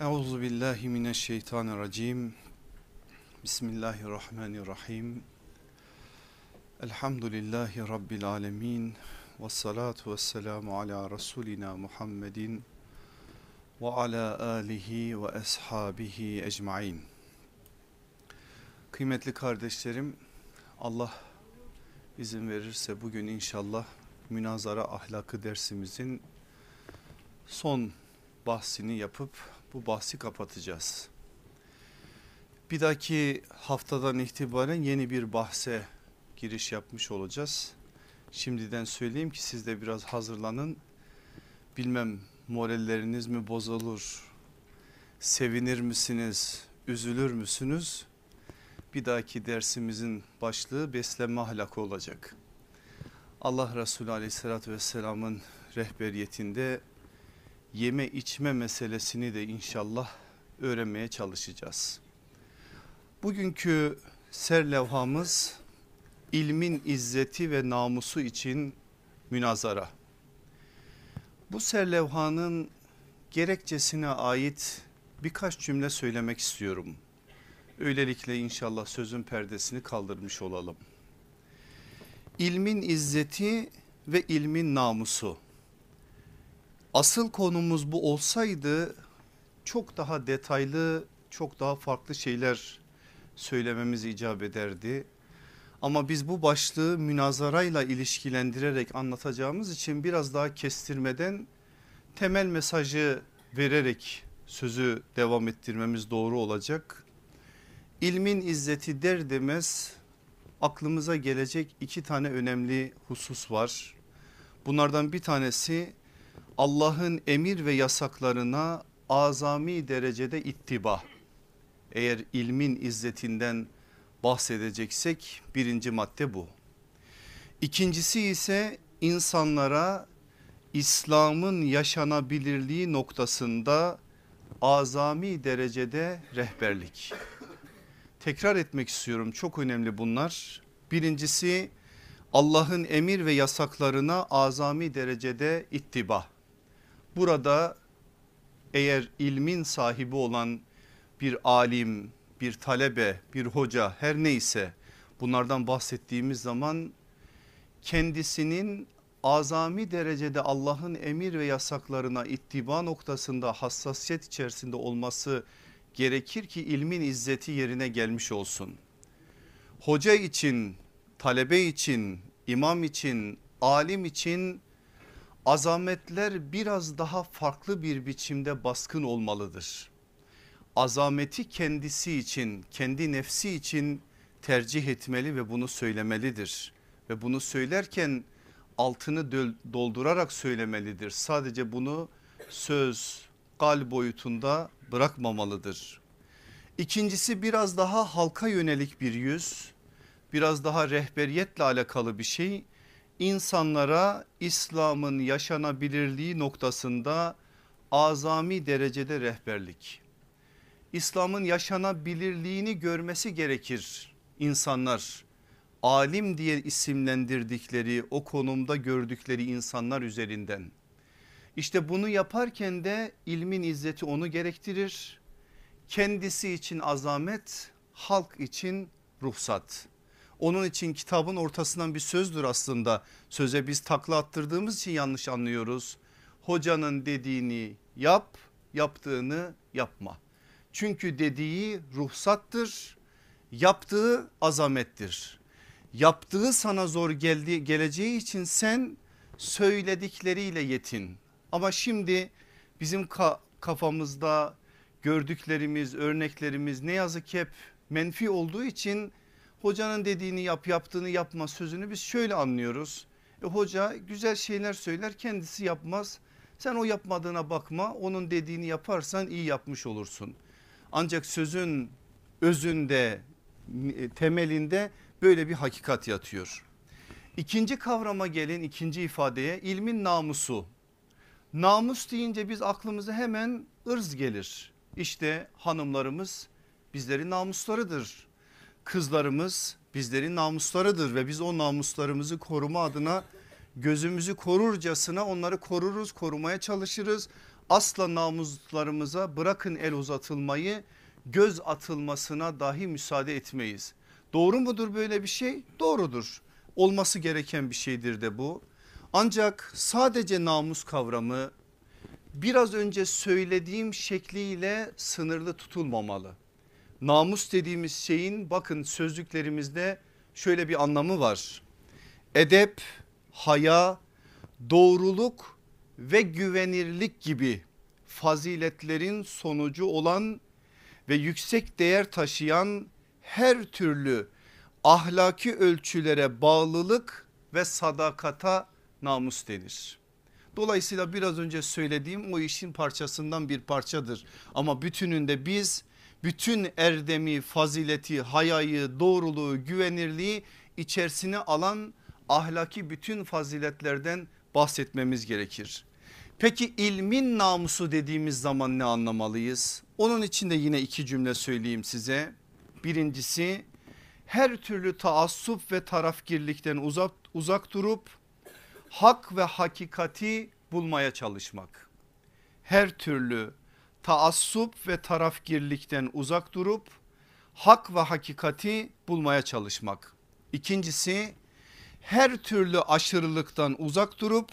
Euzu billahi mineşşeytanirracim. Bismillahirrahmanirrahim. Elhamdülillahi rabbil alamin. Ves salatu vesselamu ala rasulina Muhammedin ve ala alihi ve ashabihi ecmaîn. Kıymetli kardeşlerim, Allah izin verirse bugün inşallah münazara ahlakı dersimizin son bahsini yapıp bu bahsi kapatacağız. Bir dahaki haftadan itibaren yeni bir bahse giriş yapmış olacağız. Şimdiden söyleyeyim ki siz de biraz hazırlanın. Bilmem moralleriniz mi bozulur, sevinir misiniz, üzülür müsünüz? Bir dahaki dersimizin başlığı beslenme ahlakı olacak. Allah Resulü aleyhissalatü vesselamın rehberiyetinde yeme içme meselesini de inşallah öğrenmeye çalışacağız. Bugünkü serlevhamız ilmin izzeti ve namusu için münazara. Bu serlevhanın gerekçesine ait birkaç cümle söylemek istiyorum. Öylelikle inşallah sözün perdesini kaldırmış olalım. İlmin izzeti ve ilmin namusu. Asıl konumuz bu olsaydı çok daha detaylı, çok daha farklı şeyler söylememiz icap ederdi. Ama biz bu başlığı münazarayla ilişkilendirerek anlatacağımız için biraz daha kestirmeden temel mesajı vererek sözü devam ettirmemiz doğru olacak. İlmin izzeti der demez aklımıza gelecek iki tane önemli husus var. Bunlardan bir tanesi Allah'ın emir ve yasaklarına azami derecede ittiba. Eğer ilmin izzetinden bahsedeceksek birinci madde bu. İkincisi ise insanlara İslam'ın yaşanabilirliği noktasında azami derecede rehberlik. Tekrar etmek istiyorum çok önemli bunlar. Birincisi Allah'ın emir ve yasaklarına azami derecede ittiba. Burada eğer ilmin sahibi olan bir alim, bir talebe, bir hoca her neyse bunlardan bahsettiğimiz zaman kendisinin azami derecede Allah'ın emir ve yasaklarına ittiba noktasında hassasiyet içerisinde olması gerekir ki ilmin izzeti yerine gelmiş olsun. Hoca için, talebe için, imam için, alim için azametler biraz daha farklı bir biçimde baskın olmalıdır. Azameti kendisi için, kendi nefsi için tercih etmeli ve bunu söylemelidir. Ve bunu söylerken altını doldurarak söylemelidir. Sadece bunu söz, kal boyutunda bırakmamalıdır. İkincisi biraz daha halka yönelik bir yüz, biraz daha rehberiyetle alakalı bir şey insanlara İslam'ın yaşanabilirliği noktasında azami derecede rehberlik. İslam'ın yaşanabilirliğini görmesi gerekir insanlar. Alim diye isimlendirdikleri o konumda gördükleri insanlar üzerinden. İşte bunu yaparken de ilmin izzeti onu gerektirir. Kendisi için azamet, halk için ruhsat. Onun için kitabın ortasından bir sözdür aslında. Söze biz takla attırdığımız için yanlış anlıyoruz. Hocanın dediğini yap, yaptığını yapma. Çünkü dediği ruhsattır, yaptığı azamettir. Yaptığı sana zor geldi, geleceği için sen söyledikleriyle yetin. Ama şimdi bizim ka kafamızda gördüklerimiz, örneklerimiz ne yazık ki hep menfi olduğu için hocanın dediğini yap yaptığını yapma sözünü biz şöyle anlıyoruz. E, hoca güzel şeyler söyler kendisi yapmaz. Sen o yapmadığına bakma onun dediğini yaparsan iyi yapmış olursun. Ancak sözün özünde e, temelinde böyle bir hakikat yatıyor. İkinci kavrama gelin ikinci ifadeye ilmin namusu. Namus deyince biz aklımıza hemen ırz gelir. İşte hanımlarımız bizlerin namuslarıdır kızlarımız bizlerin namuslarıdır ve biz o namuslarımızı koruma adına gözümüzü korurcasına onları koruruz korumaya çalışırız. asla namuslarımıza bırakın el uzatılmayı göz atılmasına dahi müsaade etmeyiz. Doğru mudur böyle bir şey? Doğrudur. Olması gereken bir şeydir de bu. Ancak sadece namus kavramı biraz önce söylediğim şekliyle sınırlı tutulmamalı. Namus dediğimiz şeyin bakın sözlüklerimizde şöyle bir anlamı var. Edep, haya, doğruluk ve güvenirlik gibi faziletlerin sonucu olan ve yüksek değer taşıyan her türlü ahlaki ölçülere bağlılık ve sadakata namus denir. Dolayısıyla biraz önce söylediğim o işin parçasından bir parçadır. Ama bütününde biz bütün erdemi, fazileti, hayayı, doğruluğu, güvenirliği içerisine alan ahlaki bütün faziletlerden bahsetmemiz gerekir. Peki ilmin namusu dediğimiz zaman ne anlamalıyız? Onun için de yine iki cümle söyleyeyim size. Birincisi her türlü taassup ve tarafgirlikten uzak, uzak durup hak ve hakikati bulmaya çalışmak. Her türlü taassup ve tarafgirlikten uzak durup hak ve hakikati bulmaya çalışmak. İkincisi her türlü aşırılıktan uzak durup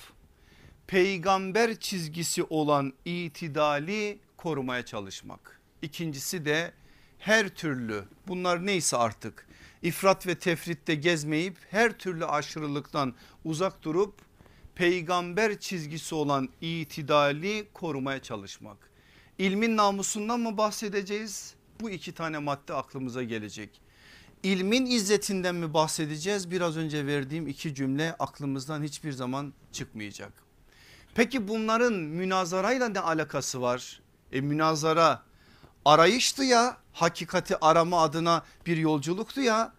peygamber çizgisi olan itidali korumaya çalışmak. İkincisi de her türlü bunlar neyse artık ifrat ve tefritte gezmeyip her türlü aşırılıktan uzak durup peygamber çizgisi olan itidali korumaya çalışmak. İlmin namusundan mı bahsedeceğiz? Bu iki tane madde aklımıza gelecek. İlmin izzetinden mi bahsedeceğiz? Biraz önce verdiğim iki cümle aklımızdan hiçbir zaman çıkmayacak. Peki bunların münazarayla ne alakası var? E münazara arayıştı ya hakikati arama adına bir yolculuktu ya.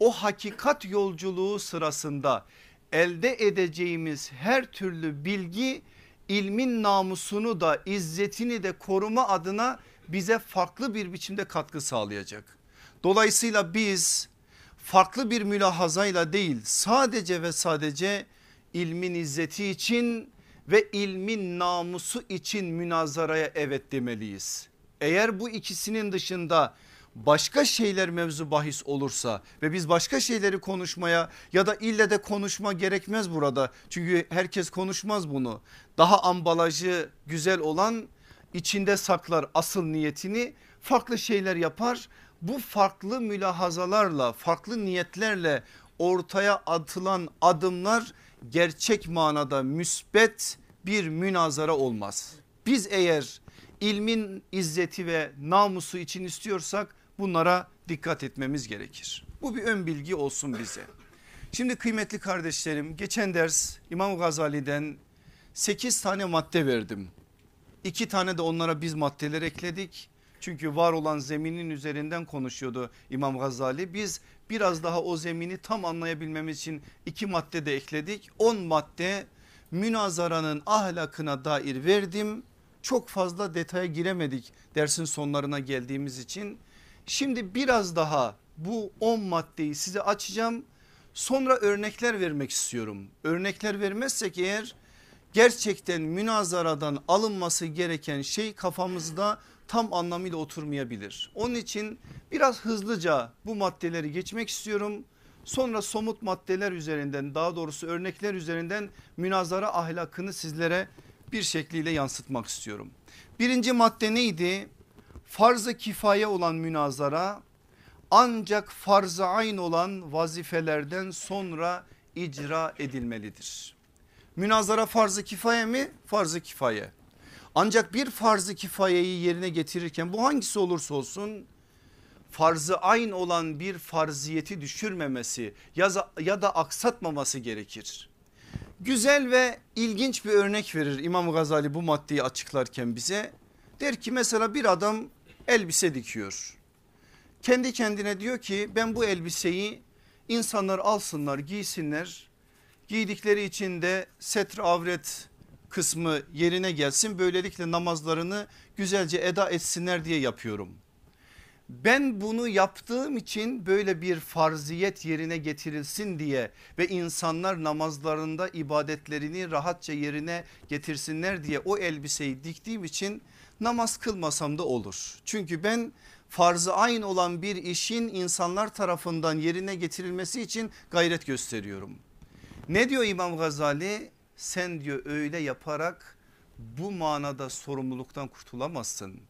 O hakikat yolculuğu sırasında elde edeceğimiz her türlü bilgi ilmin namusunu da izzetini de koruma adına bize farklı bir biçimde katkı sağlayacak. Dolayısıyla biz farklı bir mülahazayla değil sadece ve sadece ilmin izzeti için ve ilmin namusu için münazaraya evet demeliyiz. Eğer bu ikisinin dışında başka şeyler mevzu bahis olursa ve biz başka şeyleri konuşmaya ya da ille de konuşma gerekmez burada. Çünkü herkes konuşmaz bunu. Daha ambalajı güzel olan içinde saklar asıl niyetini farklı şeyler yapar. Bu farklı mülahazalarla farklı niyetlerle ortaya atılan adımlar gerçek manada müsbet bir münazara olmaz. Biz eğer ilmin izzeti ve namusu için istiyorsak bunlara dikkat etmemiz gerekir. Bu bir ön bilgi olsun bize. Şimdi kıymetli kardeşlerim geçen ders İmam Gazali'den 8 tane madde verdim. 2 tane de onlara biz maddeler ekledik. Çünkü var olan zeminin üzerinden konuşuyordu İmam Gazali. Biz biraz daha o zemini tam anlayabilmemiz için iki madde de ekledik. 10 madde münazaranın ahlakına dair verdim. Çok fazla detaya giremedik dersin sonlarına geldiğimiz için. Şimdi biraz daha bu 10 maddeyi size açacağım. Sonra örnekler vermek istiyorum. Örnekler vermezsek eğer gerçekten münazaradan alınması gereken şey kafamızda tam anlamıyla oturmayabilir. Onun için biraz hızlıca bu maddeleri geçmek istiyorum. Sonra somut maddeler üzerinden daha doğrusu örnekler üzerinden münazara ahlakını sizlere bir şekliyle yansıtmak istiyorum. Birinci madde neydi? Farz-ı kifaye olan münazara ancak farz-ı ayn olan vazifelerden sonra icra edilmelidir. Münazara farz-ı kifaye mi? Farz-ı kifaye. Ancak bir farz-ı kifayeyi yerine getirirken bu hangisi olursa olsun farzı ayn olan bir farziyeti düşürmemesi ya, da aksatmaması gerekir. Güzel ve ilginç bir örnek verir İmam Gazali bu maddeyi açıklarken bize. Der ki mesela bir adam elbise dikiyor. Kendi kendine diyor ki ben bu elbiseyi insanlar alsınlar giysinler. Giydikleri için de setr avret kısmı yerine gelsin. Böylelikle namazlarını güzelce eda etsinler diye yapıyorum. ben bunu yaptığım için böyle bir farziyet yerine getirilsin diye ve insanlar namazlarında ibadetlerini rahatça yerine getirsinler diye o elbiseyi diktiğim için namaz kılmasam da olur. Çünkü ben farzı ayn olan bir işin insanlar tarafından yerine getirilmesi için gayret gösteriyorum. Ne diyor İmam Gazali? Sen diyor öyle yaparak bu manada sorumluluktan kurtulamazsın.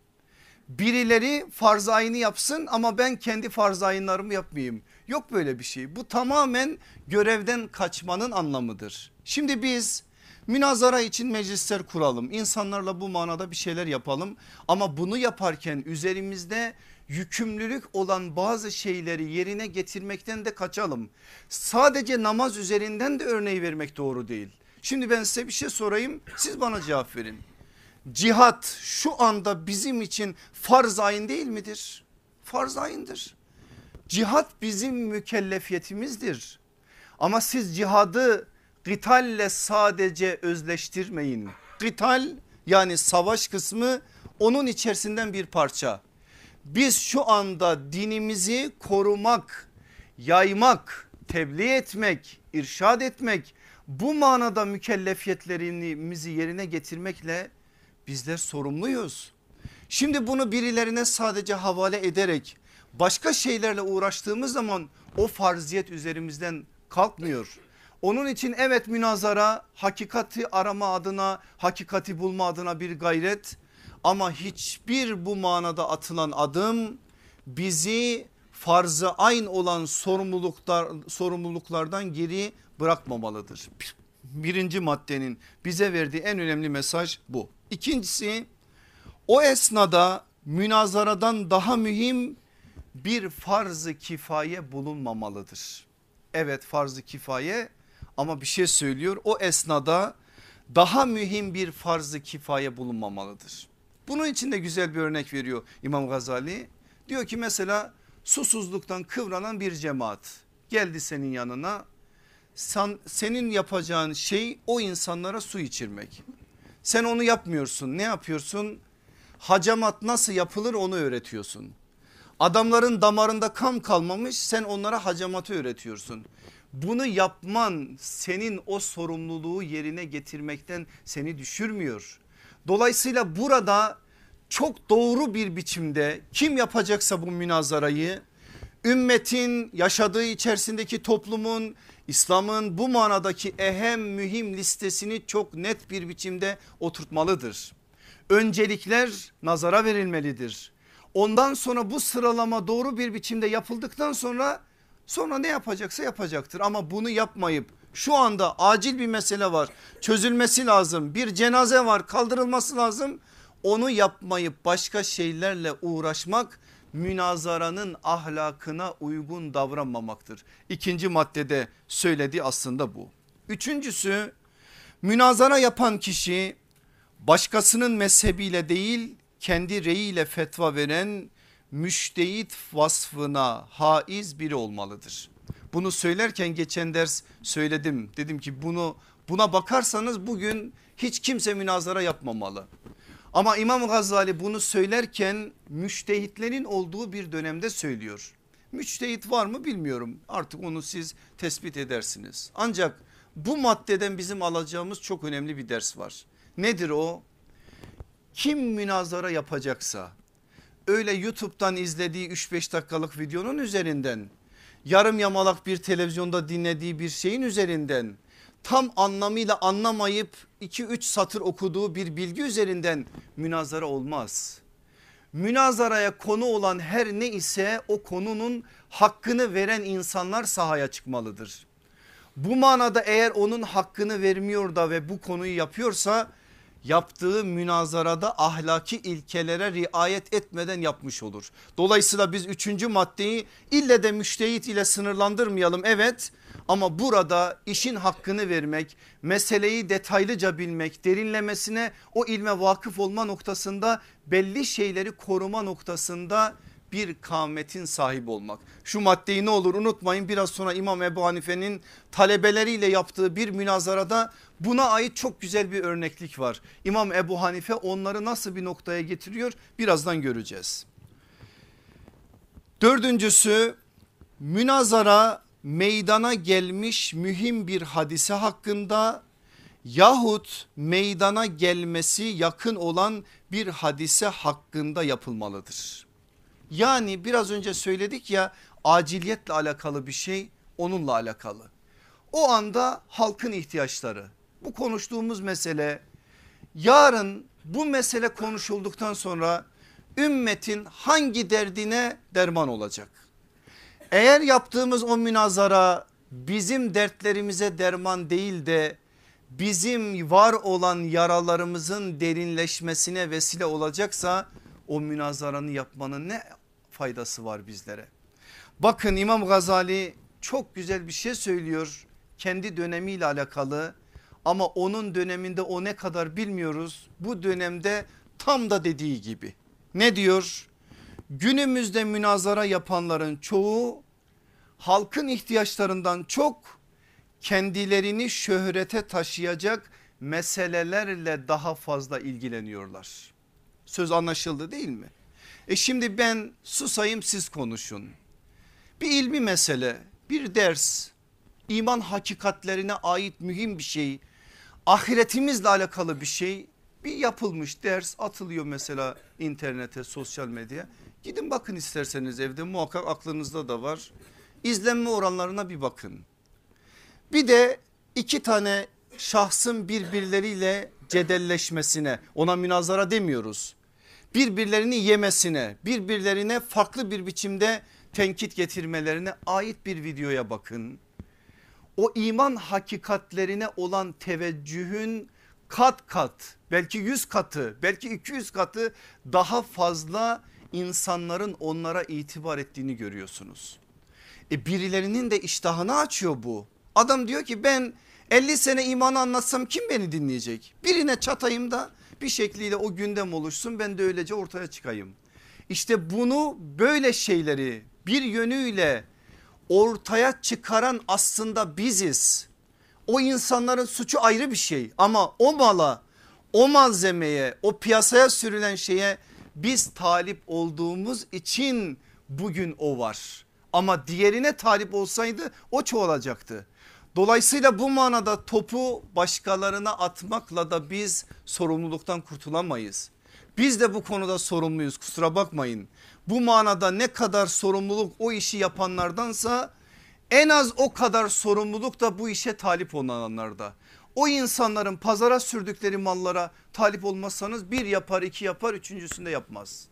Birileri farz ayını yapsın ama ben kendi farz ayınlarımı yapmayayım. Yok böyle bir şey. Bu tamamen görevden kaçmanın anlamıdır. Şimdi biz münazara için meclisler kuralım. İnsanlarla bu manada bir şeyler yapalım. Ama bunu yaparken üzerimizde yükümlülük olan bazı şeyleri yerine getirmekten de kaçalım. Sadece namaz üzerinden de örneği vermek doğru değil. Şimdi ben size bir şey sorayım siz bana cevap verin. Cihat şu anda bizim için farz ayın değil midir? Farz ayındır. Cihat bizim mükellefiyetimizdir. Ama siz cihadı gitalle sadece özleştirmeyin. Gital yani savaş kısmı onun içerisinden bir parça. Biz şu anda dinimizi korumak, yaymak, tebliğ etmek, irşad etmek bu manada mükellefiyetlerimizi yerine getirmekle bizler sorumluyuz. Şimdi bunu birilerine sadece havale ederek başka şeylerle uğraştığımız zaman o farziyet üzerimizden kalkmıyor. Onun için evet münazara hakikati arama adına hakikati bulma adına bir gayret ama hiçbir bu manada atılan adım bizi farzı ayn olan sorumluluklar, sorumluluklardan geri bırakmamalıdır. Birinci maddenin bize verdiği en önemli mesaj bu. İkincisi o esnada münazaradan daha mühim bir farz-ı kifaye bulunmamalıdır. Evet farz-ı kifaye ama bir şey söylüyor o esnada daha mühim bir farz-ı kifaye bulunmamalıdır. Bunun için de güzel bir örnek veriyor İmam Gazali. Diyor ki mesela susuzluktan kıvranan bir cemaat geldi senin yanına. Sen, senin yapacağın şey o insanlara su içirmek. Sen onu yapmıyorsun ne yapıyorsun? Hacamat nasıl yapılır onu öğretiyorsun. Adamların damarında kan kalmamış sen onlara hacamatı öğretiyorsun. Bunu yapman senin o sorumluluğu yerine getirmekten seni düşürmüyor. Dolayısıyla burada çok doğru bir biçimde kim yapacaksa bu münazarayı ümmetin yaşadığı içerisindeki toplumun İslam'ın bu manadaki ehem mühim listesini çok net bir biçimde oturtmalıdır. Öncelikler nazara verilmelidir. Ondan sonra bu sıralama doğru bir biçimde yapıldıktan sonra sonra ne yapacaksa yapacaktır. Ama bunu yapmayıp şu anda acil bir mesele var çözülmesi lazım bir cenaze var kaldırılması lazım onu yapmayıp başka şeylerle uğraşmak münazaranın ahlakına uygun davranmamaktır. İkinci maddede söyledi aslında bu. Üçüncüsü münazara yapan kişi başkasının mezhebiyle değil kendi reyiyle fetva veren müştehit vasfına haiz biri olmalıdır. Bunu söylerken geçen ders söyledim. Dedim ki bunu buna bakarsanız bugün hiç kimse münazara yapmamalı. Ama İmam Gazali bunu söylerken müştehitlerin olduğu bir dönemde söylüyor. Müştehit var mı bilmiyorum artık onu siz tespit edersiniz. Ancak bu maddeden bizim alacağımız çok önemli bir ders var. Nedir o? Kim münazara yapacaksa öyle YouTube'dan izlediği 3-5 dakikalık videonun üzerinden yarım yamalak bir televizyonda dinlediği bir şeyin üzerinden tam anlamıyla anlamayıp 2-3 satır okuduğu bir bilgi üzerinden münazara olmaz. Münazaraya konu olan her ne ise o konunun hakkını veren insanlar sahaya çıkmalıdır. Bu manada eğer onun hakkını vermiyor da ve bu konuyu yapıyorsa yaptığı münazarada ahlaki ilkelere riayet etmeden yapmış olur. Dolayısıyla biz üçüncü maddeyi ille de müştehit ile sınırlandırmayalım evet ama burada işin hakkını vermek meseleyi detaylıca bilmek derinlemesine o ilme vakıf olma noktasında belli şeyleri koruma noktasında bir kâmetin sahibi olmak. Şu maddeyi ne olur unutmayın biraz sonra İmam Ebu Hanife'nin talebeleriyle yaptığı bir münazarada buna ait çok güzel bir örneklik var. İmam Ebu Hanife onları nasıl bir noktaya getiriyor birazdan göreceğiz. Dördüncüsü münazara meydana gelmiş mühim bir hadise hakkında yahut meydana gelmesi yakın olan bir hadise hakkında yapılmalıdır. Yani biraz önce söyledik ya aciliyetle alakalı bir şey onunla alakalı. O anda halkın ihtiyaçları bu konuştuğumuz mesele yarın bu mesele konuşulduktan sonra ümmetin hangi derdine derman olacak? Eğer yaptığımız o münazara bizim dertlerimize derman değil de bizim var olan yaralarımızın derinleşmesine vesile olacaksa o münazaranı yapmanın ne faydası var bizlere? Bakın İmam Gazali çok güzel bir şey söylüyor kendi dönemiyle alakalı ama onun döneminde o ne kadar bilmiyoruz. Bu dönemde tam da dediği gibi. Ne diyor? Günümüzde münazara yapanların çoğu halkın ihtiyaçlarından çok kendilerini şöhrete taşıyacak meselelerle daha fazla ilgileniyorlar. Söz anlaşıldı değil mi? E şimdi ben susayım siz konuşun. Bir ilmi mesele, bir ders, iman hakikatlerine ait mühim bir şey, ahiretimizle alakalı bir şey bir yapılmış ders atılıyor mesela internete sosyal medya. Gidin bakın isterseniz evde muhakkak aklınızda da var. İzlenme oranlarına bir bakın. Bir de iki tane şahsın birbirleriyle cedelleşmesine ona münazara demiyoruz. Birbirlerini yemesine birbirlerine farklı bir biçimde tenkit getirmelerine ait bir videoya bakın. O iman hakikatlerine olan teveccühün kat kat belki 100 katı belki 200 katı daha fazla insanların onlara itibar ettiğini görüyorsunuz. E birilerinin de iştahını açıyor bu. Adam diyor ki ben 50 sene imanı anlatsam kim beni dinleyecek? Birine çatayım da bir şekliyle o gündem oluşsun ben de öylece ortaya çıkayım. İşte bunu böyle şeyleri bir yönüyle ortaya çıkaran aslında biziz. O insanların suçu ayrı bir şey ama o mala o malzemeye o piyasaya sürülen şeye biz talip olduğumuz için bugün o var. Ama diğerine talip olsaydı o çoğalacaktı. Dolayısıyla bu manada topu başkalarına atmakla da biz sorumluluktan kurtulamayız. Biz de bu konuda sorumluyuz kusura bakmayın. Bu manada ne kadar sorumluluk o işi yapanlardansa en az o kadar sorumluluk da bu işe talip olanlarda. O insanların pazara sürdükleri mallara talip olmazsanız bir yapar iki yapar üçüncüsünde yapmaz.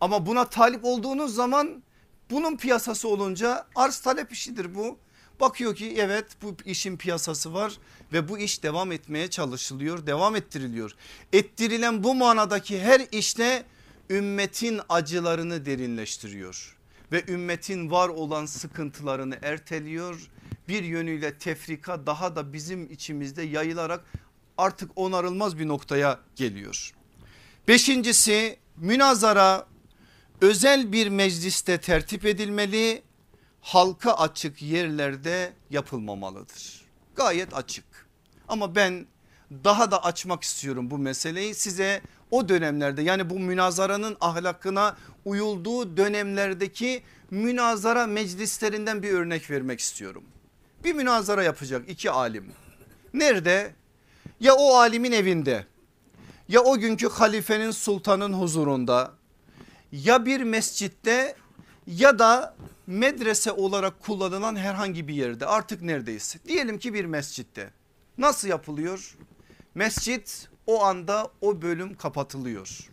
Ama buna talip olduğunuz zaman bunun piyasası olunca arz talep işidir bu. Bakıyor ki evet bu işin piyasası var ve bu iş devam etmeye çalışılıyor devam ettiriliyor. Ettirilen bu manadaki her işte ümmetin acılarını derinleştiriyor ve ümmetin var olan sıkıntılarını erteliyor. Bir yönüyle tefrika daha da bizim içimizde yayılarak artık onarılmaz bir noktaya geliyor. Beşincisi münazara özel bir mecliste tertip edilmeli halka açık yerlerde yapılmamalıdır. Gayet açık ama ben daha da açmak istiyorum bu meseleyi size o dönemlerde yani bu münazaranın ahlakına uyulduğu dönemlerdeki münazara meclislerinden bir örnek vermek istiyorum. Bir münazara yapacak iki alim. Nerede? Ya o alimin evinde ya o günkü halifenin sultanın huzurunda ya bir mescitte ya da medrese olarak kullanılan herhangi bir yerde artık neredeyiz? Diyelim ki bir mescitte. Nasıl yapılıyor? Mescit o anda o bölüm kapatılıyor.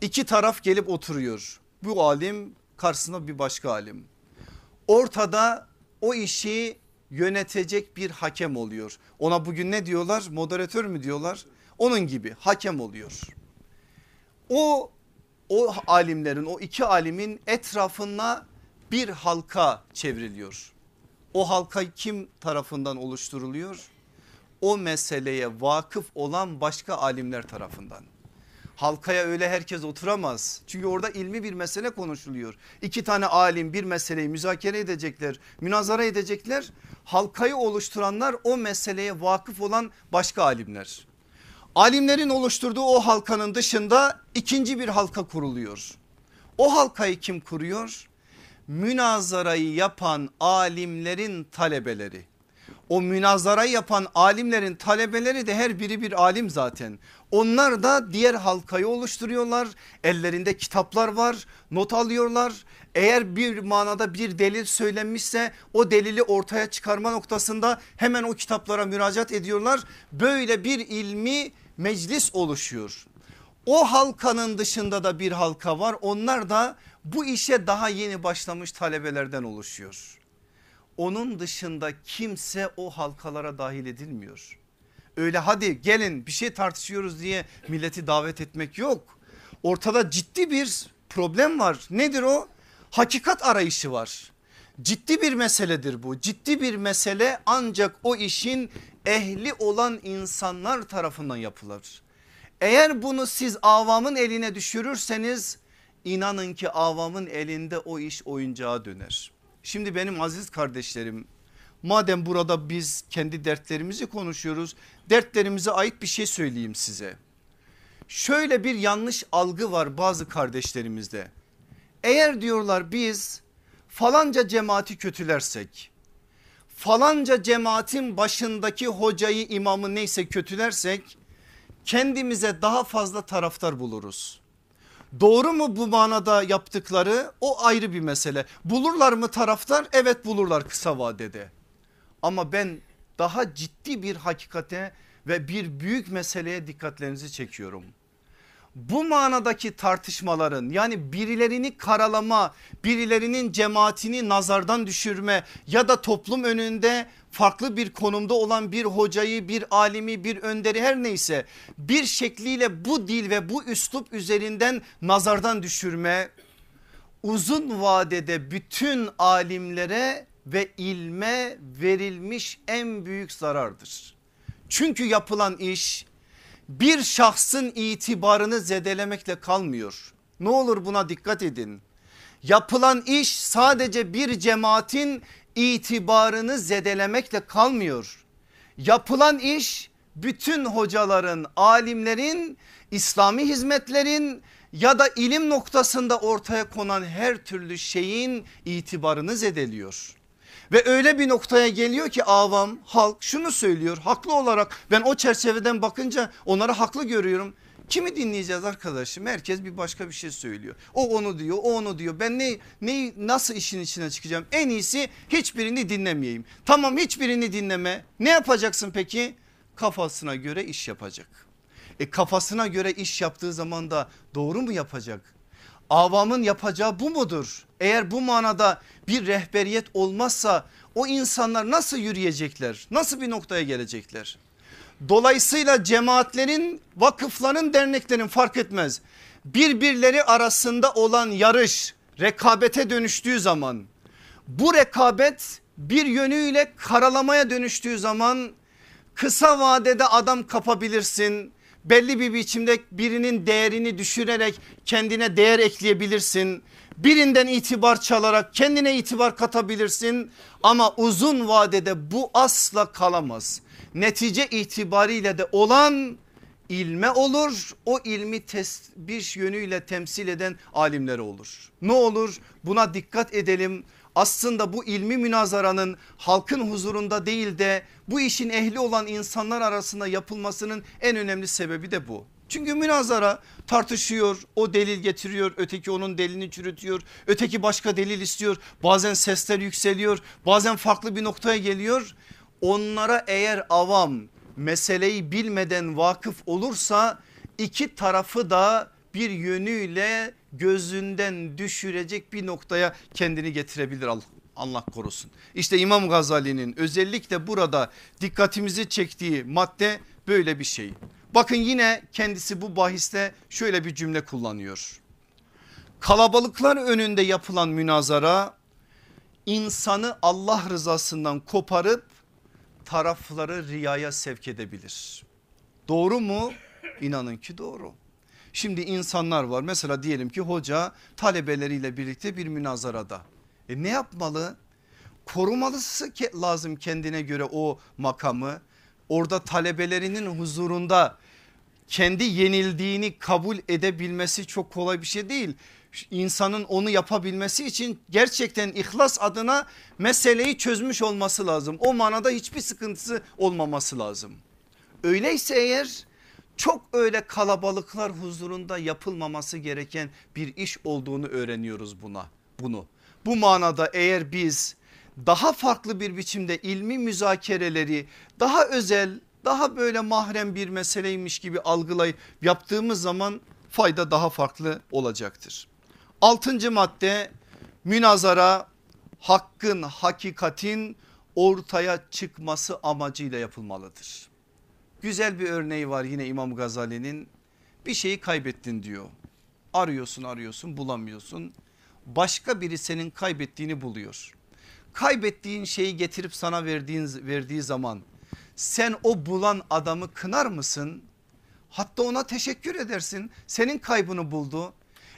İki taraf gelip oturuyor. Bu alim karşısında bir başka alim. Ortada o işi yönetecek bir hakem oluyor. Ona bugün ne diyorlar? Moderatör mü diyorlar? Onun gibi hakem oluyor. O o alimlerin o iki alimin etrafına bir halka çevriliyor. O halka kim tarafından oluşturuluyor? O meseleye vakıf olan başka alimler tarafından. Halkaya öyle herkes oturamaz. Çünkü orada ilmi bir mesele konuşuluyor. İki tane alim bir meseleyi müzakere edecekler, münazara edecekler. Halkayı oluşturanlar o meseleye vakıf olan başka alimler. Alimlerin oluşturduğu o halkanın dışında ikinci bir halka kuruluyor. O halkayı kim kuruyor? Münazarayı yapan alimlerin talebeleri. O münazarayı yapan alimlerin talebeleri de her biri bir alim zaten. Onlar da diğer halkayı oluşturuyorlar. Ellerinde kitaplar var, not alıyorlar. Eğer bir manada bir delil söylenmişse o delili ortaya çıkarma noktasında hemen o kitaplara müracaat ediyorlar. Böyle bir ilmi meclis oluşuyor. O halkanın dışında da bir halka var. Onlar da bu işe daha yeni başlamış talebelerden oluşuyor. Onun dışında kimse o halkalara dahil edilmiyor. Öyle hadi gelin bir şey tartışıyoruz diye milleti davet etmek yok. Ortada ciddi bir problem var. Nedir o? Hakikat arayışı var. Ciddi bir meseledir bu. Ciddi bir mesele ancak o işin ehli olan insanlar tarafından yapılır. Eğer bunu siz avamın eline düşürürseniz inanın ki avamın elinde o iş oyuncağa döner. Şimdi benim aziz kardeşlerim madem burada biz kendi dertlerimizi konuşuyoruz dertlerimize ait bir şey söyleyeyim size. Şöyle bir yanlış algı var bazı kardeşlerimizde. Eğer diyorlar biz falanca cemaati kötülersek falanca cemaatin başındaki hocayı imamı neyse kötülersek kendimize daha fazla taraftar buluruz. Doğru mu bu manada yaptıkları o ayrı bir mesele. Bulurlar mı taraftar? Evet bulurlar kısa vadede. Ama ben daha ciddi bir hakikate ve bir büyük meseleye dikkatlerinizi çekiyorum bu manadaki tartışmaların yani birilerini karalama, birilerinin cemaatini nazardan düşürme ya da toplum önünde farklı bir konumda olan bir hocayı, bir alimi, bir önderi her neyse bir şekliyle bu dil ve bu üslup üzerinden nazardan düşürme uzun vadede bütün alimlere ve ilme verilmiş en büyük zarardır. Çünkü yapılan iş bir şahsın itibarını zedelemekle kalmıyor. Ne olur buna dikkat edin. Yapılan iş sadece bir cemaatin itibarını zedelemekle kalmıyor. Yapılan iş bütün hocaların, alimlerin, İslami hizmetlerin ya da ilim noktasında ortaya konan her türlü şeyin itibarını zedeliyor. Ve öyle bir noktaya geliyor ki avam halk şunu söylüyor haklı olarak ben o çerçeveden bakınca onları haklı görüyorum. Kimi dinleyeceğiz arkadaşım? Herkes bir başka bir şey söylüyor. O onu diyor, o onu diyor. Ben ne, ne nasıl işin içine çıkacağım? En iyisi hiçbirini dinlemeyeyim. Tamam hiçbirini dinleme. Ne yapacaksın peki? Kafasına göre iş yapacak. E kafasına göre iş yaptığı zaman da doğru mu yapacak? avamın yapacağı bu mudur? Eğer bu manada bir rehberiyet olmazsa o insanlar nasıl yürüyecekler? Nasıl bir noktaya gelecekler? Dolayısıyla cemaatlerin, vakıfların, derneklerin fark etmez. Birbirleri arasında olan yarış rekabete dönüştüğü zaman bu rekabet bir yönüyle karalamaya dönüştüğü zaman kısa vadede adam kapabilirsin belli bir biçimde birinin değerini düşürerek kendine değer ekleyebilirsin. Birinden itibar çalarak kendine itibar katabilirsin ama uzun vadede bu asla kalamaz. Netice itibariyle de olan ilme olur. O ilmi bir yönüyle temsil eden alimlere olur. Ne olur? Buna dikkat edelim. Aslında bu ilmi münazaranın halkın huzurunda değil de bu işin ehli olan insanlar arasında yapılmasının en önemli sebebi de bu. Çünkü münazara tartışıyor o delil getiriyor öteki onun delilini çürütüyor öteki başka delil istiyor. Bazen sesler yükseliyor bazen farklı bir noktaya geliyor onlara eğer avam meseleyi bilmeden vakıf olursa iki tarafı da bir yönüyle gözünden düşürecek bir noktaya kendini getirebilir Allah korusun. İşte İmam Gazali'nin özellikle burada dikkatimizi çektiği madde böyle bir şey. Bakın yine kendisi bu bahiste şöyle bir cümle kullanıyor. Kalabalıklar önünde yapılan münazara insanı Allah rızasından koparıp tarafları riyaya sevk edebilir. Doğru mu? İnanın ki doğru. Şimdi insanlar var mesela diyelim ki hoca talebeleriyle birlikte bir münazarada. E ne yapmalı? Korumalısı lazım kendine göre o makamı. Orada talebelerinin huzurunda kendi yenildiğini kabul edebilmesi çok kolay bir şey değil. İnsanın onu yapabilmesi için gerçekten ihlas adına meseleyi çözmüş olması lazım. O manada hiçbir sıkıntısı olmaması lazım. Öyleyse eğer çok öyle kalabalıklar huzurunda yapılmaması gereken bir iş olduğunu öğreniyoruz buna bunu. Bu manada eğer biz daha farklı bir biçimde ilmi müzakereleri daha özel daha böyle mahrem bir meseleymiş gibi algılayıp yaptığımız zaman fayda daha farklı olacaktır. Altıncı madde münazara hakkın hakikatin ortaya çıkması amacıyla yapılmalıdır. Güzel bir örneği var yine İmam Gazali'nin bir şeyi kaybettin diyor. Arıyorsun arıyorsun bulamıyorsun. Başka biri senin kaybettiğini buluyor. Kaybettiğin şeyi getirip sana verdiğin, verdiği zaman sen o bulan adamı kınar mısın? Hatta ona teşekkür edersin. Senin kaybını buldu.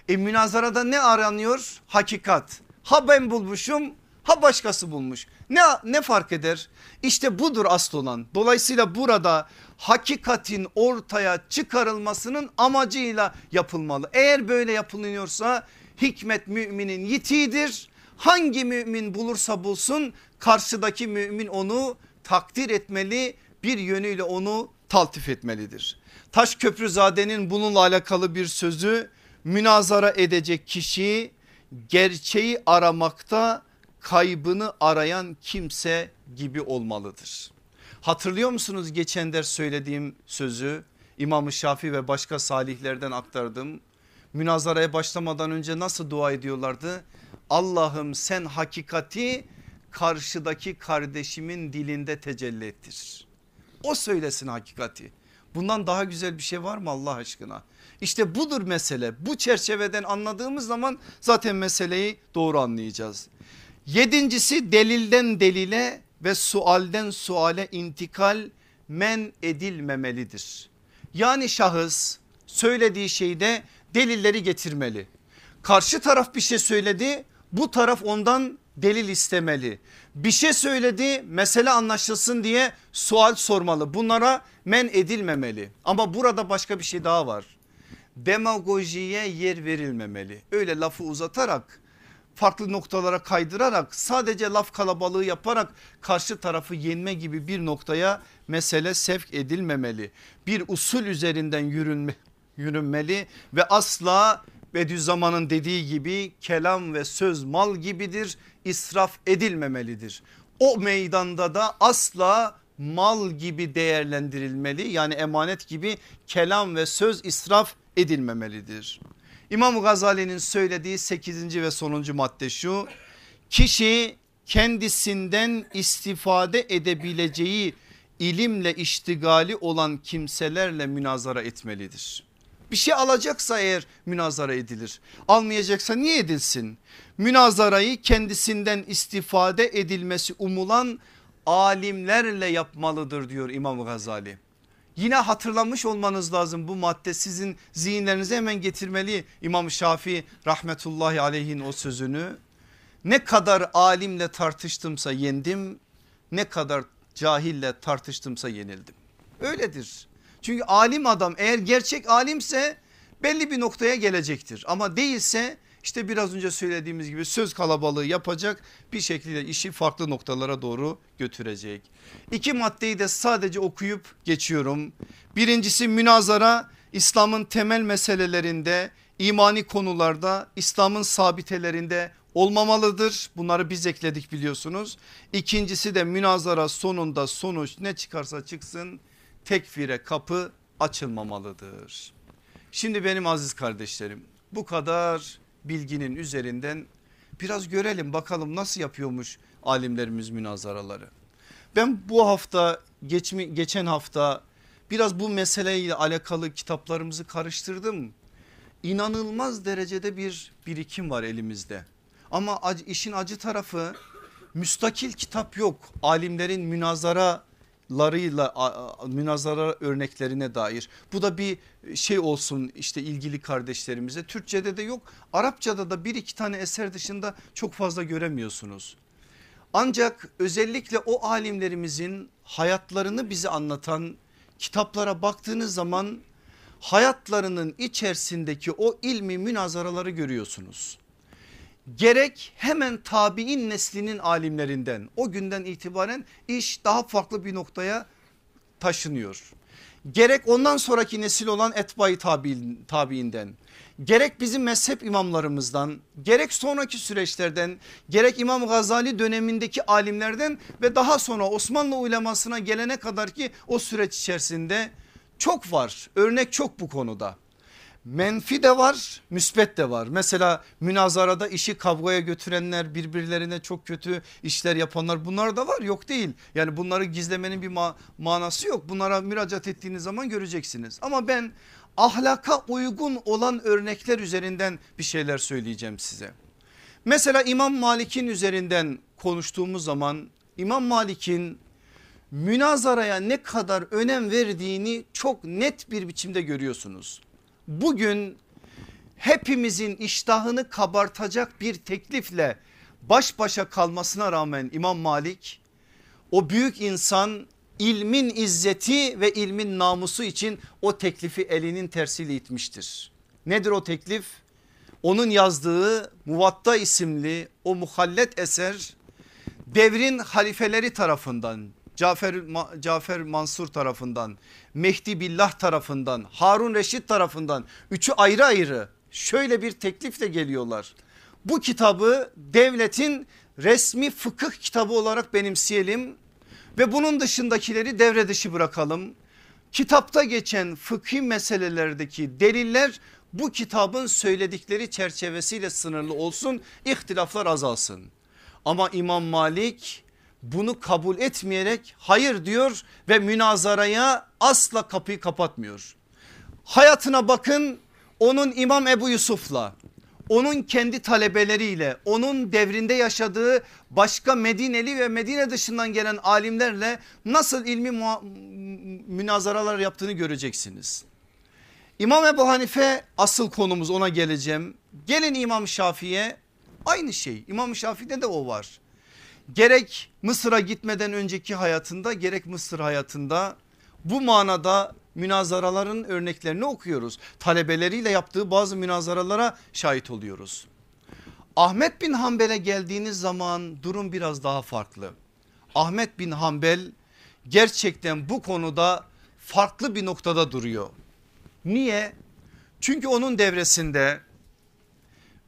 E münazarada ne aranıyor? Hakikat. Ha ben bulmuşum ha başkası bulmuş. Ne, ne fark eder? İşte budur asıl olan. Dolayısıyla burada hakikatin ortaya çıkarılmasının amacıyla yapılmalı. Eğer böyle yapılıyorsa hikmet müminin yitiğidir. Hangi mümin bulursa bulsun karşıdaki mümin onu takdir etmeli bir yönüyle onu taltif etmelidir. Taş Köprüzade'nin bununla alakalı bir sözü münazara edecek kişi gerçeği aramakta kaybını arayan kimse gibi olmalıdır. Hatırlıyor musunuz geçen ders söylediğim sözü İmam-ı Şafi ve başka salihlerden aktardım. Münazaraya başlamadan önce nasıl dua ediyorlardı? Allah'ım sen hakikati karşıdaki kardeşimin dilinde tecelli ettir. O söylesin hakikati. Bundan daha güzel bir şey var mı Allah aşkına? İşte budur mesele. Bu çerçeveden anladığımız zaman zaten meseleyi doğru anlayacağız. Yedincisi delilden delile ve sualden suale intikal men edilmemelidir. Yani şahıs söylediği şeyde delilleri getirmeli. Karşı taraf bir şey söyledi bu taraf ondan delil istemeli. Bir şey söyledi mesele anlaşılsın diye sual sormalı. Bunlara men edilmemeli. Ama burada başka bir şey daha var. Demagojiye yer verilmemeli. Öyle lafı uzatarak farklı noktalara kaydırarak sadece laf kalabalığı yaparak karşı tarafı yenme gibi bir noktaya mesele sevk edilmemeli. Bir usul üzerinden yürünme, yürünmeli ve asla Bediüzzaman'ın dediği gibi kelam ve söz mal gibidir israf edilmemelidir. O meydanda da asla mal gibi değerlendirilmeli yani emanet gibi kelam ve söz israf edilmemelidir. İmam Gazali'nin söylediği 8. ve sonuncu madde şu kişi kendisinden istifade edebileceği ilimle iştigali olan kimselerle münazara etmelidir. Bir şey alacaksa eğer münazara edilir. Almayacaksa niye edilsin? Münazarayı kendisinden istifade edilmesi umulan alimlerle yapmalıdır diyor İmam Gazali. Yine hatırlamış olmanız lazım bu madde sizin zihinlerinize hemen getirmeli İmam Şafii rahmetullahi aleyhin o sözünü. Ne kadar alimle tartıştımsa yendim ne kadar cahille tartıştımsa yenildim. Öyledir. Çünkü alim adam eğer gerçek alimse belli bir noktaya gelecektir. Ama değilse işte biraz önce söylediğimiz gibi söz kalabalığı yapacak bir şekilde işi farklı noktalara doğru götürecek. İki maddeyi de sadece okuyup geçiyorum. Birincisi münazara İslam'ın temel meselelerinde imani konularda İslam'ın sabitelerinde olmamalıdır. Bunları biz ekledik biliyorsunuz. İkincisi de münazara sonunda sonuç ne çıkarsa çıksın tekfire kapı açılmamalıdır. Şimdi benim aziz kardeşlerim bu kadar bilginin üzerinden biraz görelim bakalım nasıl yapıyormuş alimlerimiz münazaraları. Ben bu hafta geçmi, geçen hafta biraz bu meseleyle alakalı kitaplarımızı karıştırdım. İnanılmaz derecede bir birikim var elimizde. Ama işin acı tarafı müstakil kitap yok. Alimlerin münazara larıyla münazara örneklerine dair. Bu da bir şey olsun işte ilgili kardeşlerimize. Türkçede de yok. Arapçada da bir iki tane eser dışında çok fazla göremiyorsunuz. Ancak özellikle o alimlerimizin hayatlarını bize anlatan kitaplara baktığınız zaman hayatlarının içerisindeki o ilmi münazaraları görüyorsunuz. Gerek hemen tabi'in neslinin alimlerinden o günden itibaren iş daha farklı bir noktaya taşınıyor. Gerek ondan sonraki nesil olan etbayı tabiinden gerek bizim mezhep imamlarımızdan gerek sonraki süreçlerden gerek İmam Gazali dönemindeki alimlerden ve daha sonra Osmanlı ulemasına gelene kadar ki o süreç içerisinde çok var örnek çok bu konuda. Menfi de var müsbet de var. Mesela münazarada işi kavgaya götürenler birbirlerine çok kötü işler yapanlar bunlar da var yok değil. Yani bunları gizlemenin bir ma manası yok. Bunlara müracaat ettiğiniz zaman göreceksiniz. Ama ben ahlaka uygun olan örnekler üzerinden bir şeyler söyleyeceğim size. Mesela İmam Malik'in üzerinden konuştuğumuz zaman İmam Malik'in münazaraya ne kadar önem verdiğini çok net bir biçimde görüyorsunuz. Bugün hepimizin iştahını kabartacak bir teklifle baş başa kalmasına rağmen İmam Malik o büyük insan ilmin izzeti ve ilmin namusu için o teklifi elinin tersiyle itmiştir. Nedir o teklif? Onun yazdığı Muvatta isimli o muhallet eser devrin halifeleri tarafından Cafer, Cafer Mansur tarafından Mehdi Billah tarafından Harun Reşit tarafından üçü ayrı ayrı şöyle bir teklifle geliyorlar. Bu kitabı devletin resmi fıkıh kitabı olarak benimseyelim ve bunun dışındakileri devre dışı bırakalım. Kitapta geçen fıkhi meselelerdeki deliller bu kitabın söyledikleri çerçevesiyle sınırlı olsun ihtilaflar azalsın. Ama İmam Malik bunu kabul etmeyerek hayır diyor ve münazaraya asla kapıyı kapatmıyor. Hayatına bakın onun İmam Ebu Yusuf'la onun kendi talebeleriyle onun devrinde yaşadığı başka Medineli ve Medine dışından gelen alimlerle nasıl ilmi münazaralar yaptığını göreceksiniz. İmam Ebu Hanife asıl konumuz ona geleceğim. Gelin İmam Şafii'ye aynı şey İmam Şafii'de de o var. Gerek Mısır'a gitmeden önceki hayatında gerek Mısır hayatında bu manada münazaraların örneklerini okuyoruz. Talebeleriyle yaptığı bazı münazaralara şahit oluyoruz. Ahmet bin Hanbel'e geldiğiniz zaman durum biraz daha farklı. Ahmet bin Hanbel gerçekten bu konuda farklı bir noktada duruyor. Niye? Çünkü onun devresinde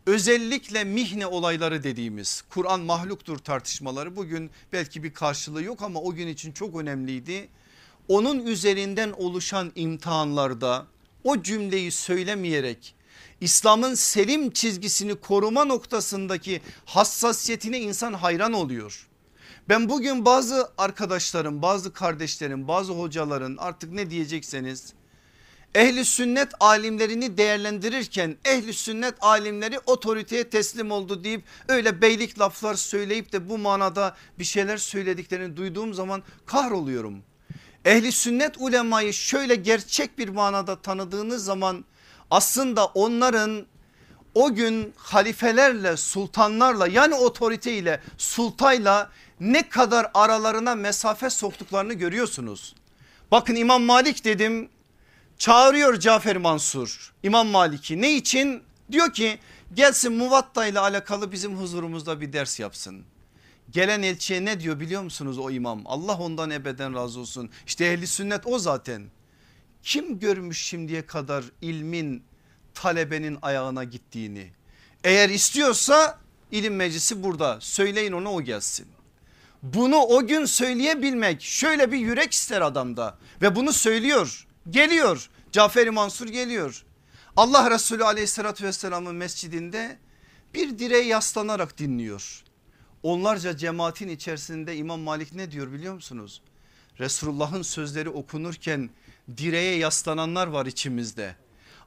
özellikle mihne olayları dediğimiz Kur'an mahluktur tartışmaları bugün belki bir karşılığı yok ama o gün için çok önemliydi onun üzerinden oluşan imtihanlarda o cümleyi söylemeyerek İslam'ın selim çizgisini koruma noktasındaki hassasiyetine insan hayran oluyor. Ben bugün bazı arkadaşlarım, bazı kardeşlerim, bazı hocaların artık ne diyecekseniz ehli sünnet alimlerini değerlendirirken ehli sünnet alimleri otoriteye teslim oldu deyip öyle beylik laflar söyleyip de bu manada bir şeyler söylediklerini duyduğum zaman kahroluyorum. Ehli sünnet ulemayı şöyle gerçek bir manada tanıdığınız zaman aslında onların o gün halifelerle sultanlarla yani otoriteyle sultayla ne kadar aralarına mesafe soktuklarını görüyorsunuz. Bakın İmam Malik dedim çağırıyor Cafer Mansur İmam Malik'i ne için? Diyor ki gelsin Muvatta ile alakalı bizim huzurumuzda bir ders yapsın. Gelen elçiye ne diyor biliyor musunuz o imam? Allah ondan ebeden razı olsun. İşte ehli sünnet o zaten. Kim görmüş şimdiye kadar ilmin talebenin ayağına gittiğini? Eğer istiyorsa ilim meclisi burada söyleyin ona o gelsin. Bunu o gün söyleyebilmek şöyle bir yürek ister adamda ve bunu söylüyor geliyor Cafer-i Mansur geliyor. Allah Resulü aleyhissalatü vesselamın mescidinde bir direğe yaslanarak dinliyor. Onlarca cemaatin içerisinde İmam Malik ne diyor biliyor musunuz? Resulullah'ın sözleri okunurken direğe yaslananlar var içimizde.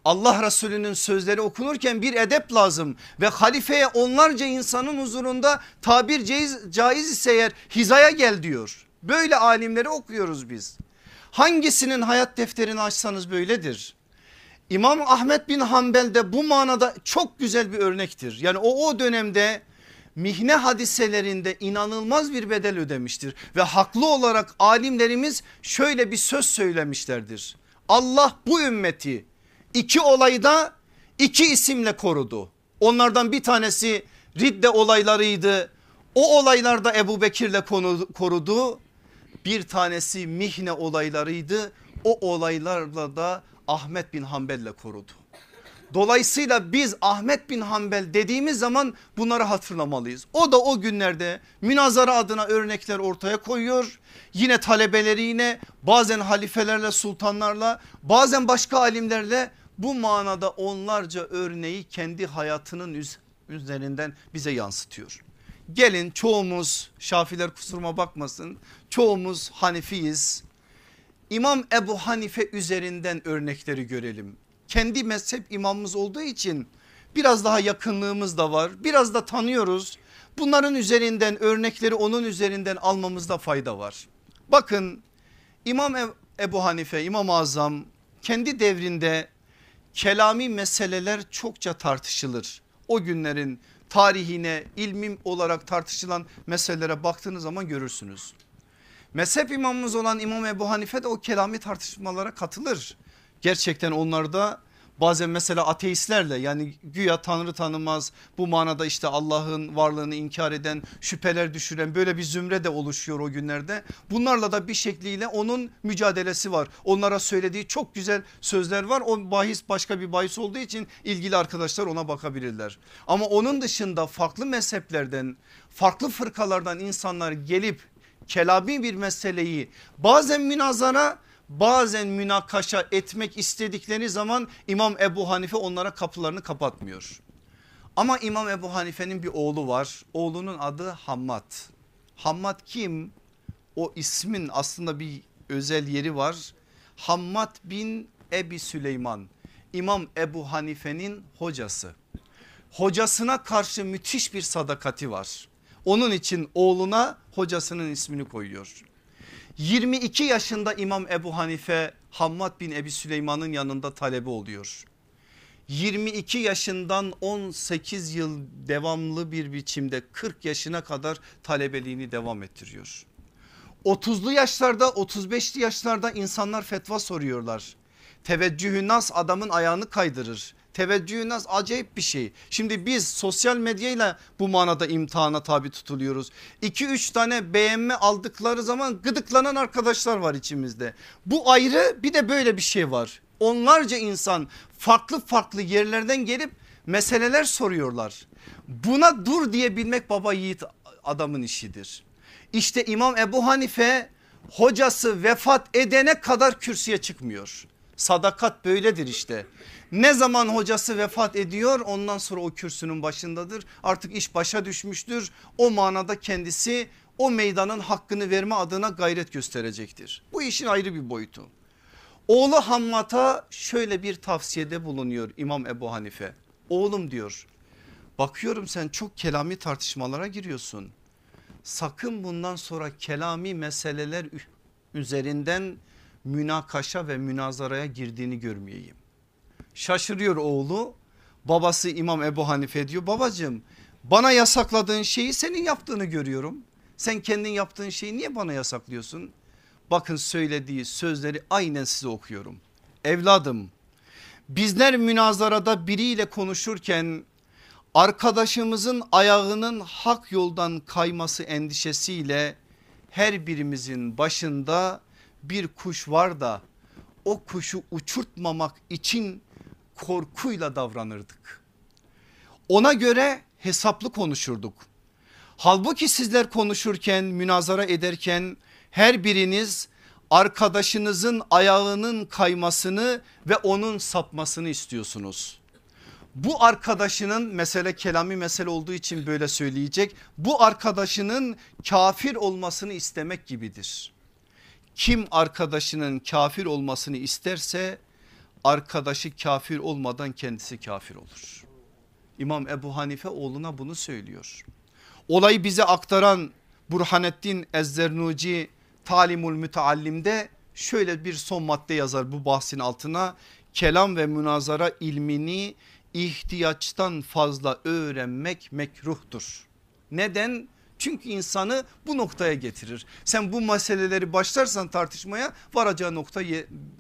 Allah Resulü'nün sözleri okunurken bir edep lazım ve halifeye onlarca insanın huzurunda tabir caiz, caiz ise eğer hizaya gel diyor. Böyle alimleri okuyoruz biz. Hangisinin hayat defterini açsanız böyledir. İmam Ahmet bin Hanbel de bu manada çok güzel bir örnektir. Yani o o dönemde mihne hadiselerinde inanılmaz bir bedel ödemiştir. Ve haklı olarak alimlerimiz şöyle bir söz söylemişlerdir. Allah bu ümmeti İki olayı da iki isimle korudu. Onlardan bir tanesi Ridde olaylarıydı. O olaylarda Ebu Bekir'le korudu. Bir tanesi Mihne olaylarıydı. O olaylarla da Ahmet bin Hanbel'le korudu. Dolayısıyla biz Ahmet bin Hanbel dediğimiz zaman bunları hatırlamalıyız. O da o günlerde münazara adına örnekler ortaya koyuyor. Yine talebeleri yine bazen halifelerle sultanlarla bazen başka alimlerle bu manada onlarca örneği kendi hayatının üzerinden bize yansıtıyor. Gelin çoğumuz Şafiler kusuruma bakmasın çoğumuz Hanifiyiz. İmam Ebu Hanife üzerinden örnekleri görelim kendi mezhep imamımız olduğu için biraz daha yakınlığımız da var. Biraz da tanıyoruz. Bunların üzerinden örnekleri onun üzerinden almamızda fayda var. Bakın İmam Ebu Hanife İmam-ı Azam kendi devrinde kelami meseleler çokça tartışılır. O günlerin tarihine ilmim olarak tartışılan meselelere baktığınız zaman görürsünüz. Mezhep imamımız olan İmam Ebu Hanife de o kelami tartışmalara katılır gerçekten onlarda bazen mesela ateistlerle yani güya tanrı tanımaz bu manada işte Allah'ın varlığını inkar eden şüpheler düşüren böyle bir zümre de oluşuyor o günlerde. Bunlarla da bir şekliyle onun mücadelesi var. Onlara söylediği çok güzel sözler var. O bahis başka bir bahis olduğu için ilgili arkadaşlar ona bakabilirler. Ama onun dışında farklı mezheplerden farklı fırkalardan insanlar gelip kelabi bir meseleyi bazen münazara bazen münakaşa etmek istedikleri zaman İmam Ebu Hanife onlara kapılarını kapatmıyor. Ama İmam Ebu Hanife'nin bir oğlu var. Oğlunun adı Hammad. Hammad kim? O ismin aslında bir özel yeri var. Hammad bin Ebi Süleyman. İmam Ebu Hanife'nin hocası. Hocasına karşı müthiş bir sadakati var. Onun için oğluna hocasının ismini koyuyor. 22 yaşında İmam Ebu Hanife Hammad bin Ebi Süleyman'ın yanında talebe oluyor. 22 yaşından 18 yıl devamlı bir biçimde 40 yaşına kadar talebeliğini devam ettiriyor. 30'lu yaşlarda 35'li yaşlarda insanlar fetva soruyorlar. Teveccühü nas adamın ayağını kaydırır teveccühü nas acayip bir şey. Şimdi biz sosyal medyayla bu manada imtihana tabi tutuluyoruz. 2-3 tane beğenme aldıkları zaman gıdıklanan arkadaşlar var içimizde. Bu ayrı bir de böyle bir şey var. Onlarca insan farklı farklı yerlerden gelip meseleler soruyorlar. Buna dur diyebilmek baba yiğit adamın işidir. İşte İmam Ebu Hanife hocası vefat edene kadar kürsüye çıkmıyor. Sadakat böyledir işte. Ne zaman hocası vefat ediyor ondan sonra o kürsünün başındadır. Artık iş başa düşmüştür. O manada kendisi o meydanın hakkını verme adına gayret gösterecektir. Bu işin ayrı bir boyutu. Oğlu Hammat'a şöyle bir tavsiyede bulunuyor İmam Ebu Hanife. Oğlum diyor bakıyorum sen çok kelami tartışmalara giriyorsun. Sakın bundan sonra kelami meseleler üzerinden münakaşa ve münazaraya girdiğini görmeyeyim. Şaşırıyor oğlu babası İmam Ebu Hanife diyor babacığım bana yasakladığın şeyi senin yaptığını görüyorum. Sen kendin yaptığın şeyi niye bana yasaklıyorsun? Bakın söylediği sözleri aynen size okuyorum. Evladım bizler münazarada biriyle konuşurken arkadaşımızın ayağının hak yoldan kayması endişesiyle her birimizin başında bir kuş var da o kuşu uçurtmamak için korkuyla davranırdık. Ona göre hesaplı konuşurduk. Halbuki sizler konuşurken münazara ederken her biriniz arkadaşınızın ayağının kaymasını ve onun sapmasını istiyorsunuz. Bu arkadaşının mesele kelami mesele olduğu için böyle söyleyecek. Bu arkadaşının kafir olmasını istemek gibidir. Kim arkadaşının kafir olmasını isterse arkadaşı kafir olmadan kendisi kafir olur. İmam Ebu Hanife oğluna bunu söylüyor. Olayı bize aktaran Burhanettin Ezzernuci Talimul Müteallim'de şöyle bir son madde yazar bu bahsin altına. Kelam ve münazara ilmini ihtiyaçtan fazla öğrenmek mekruhtur. Neden? Çünkü insanı bu noktaya getirir. Sen bu meseleleri başlarsan tartışmaya varacağı nokta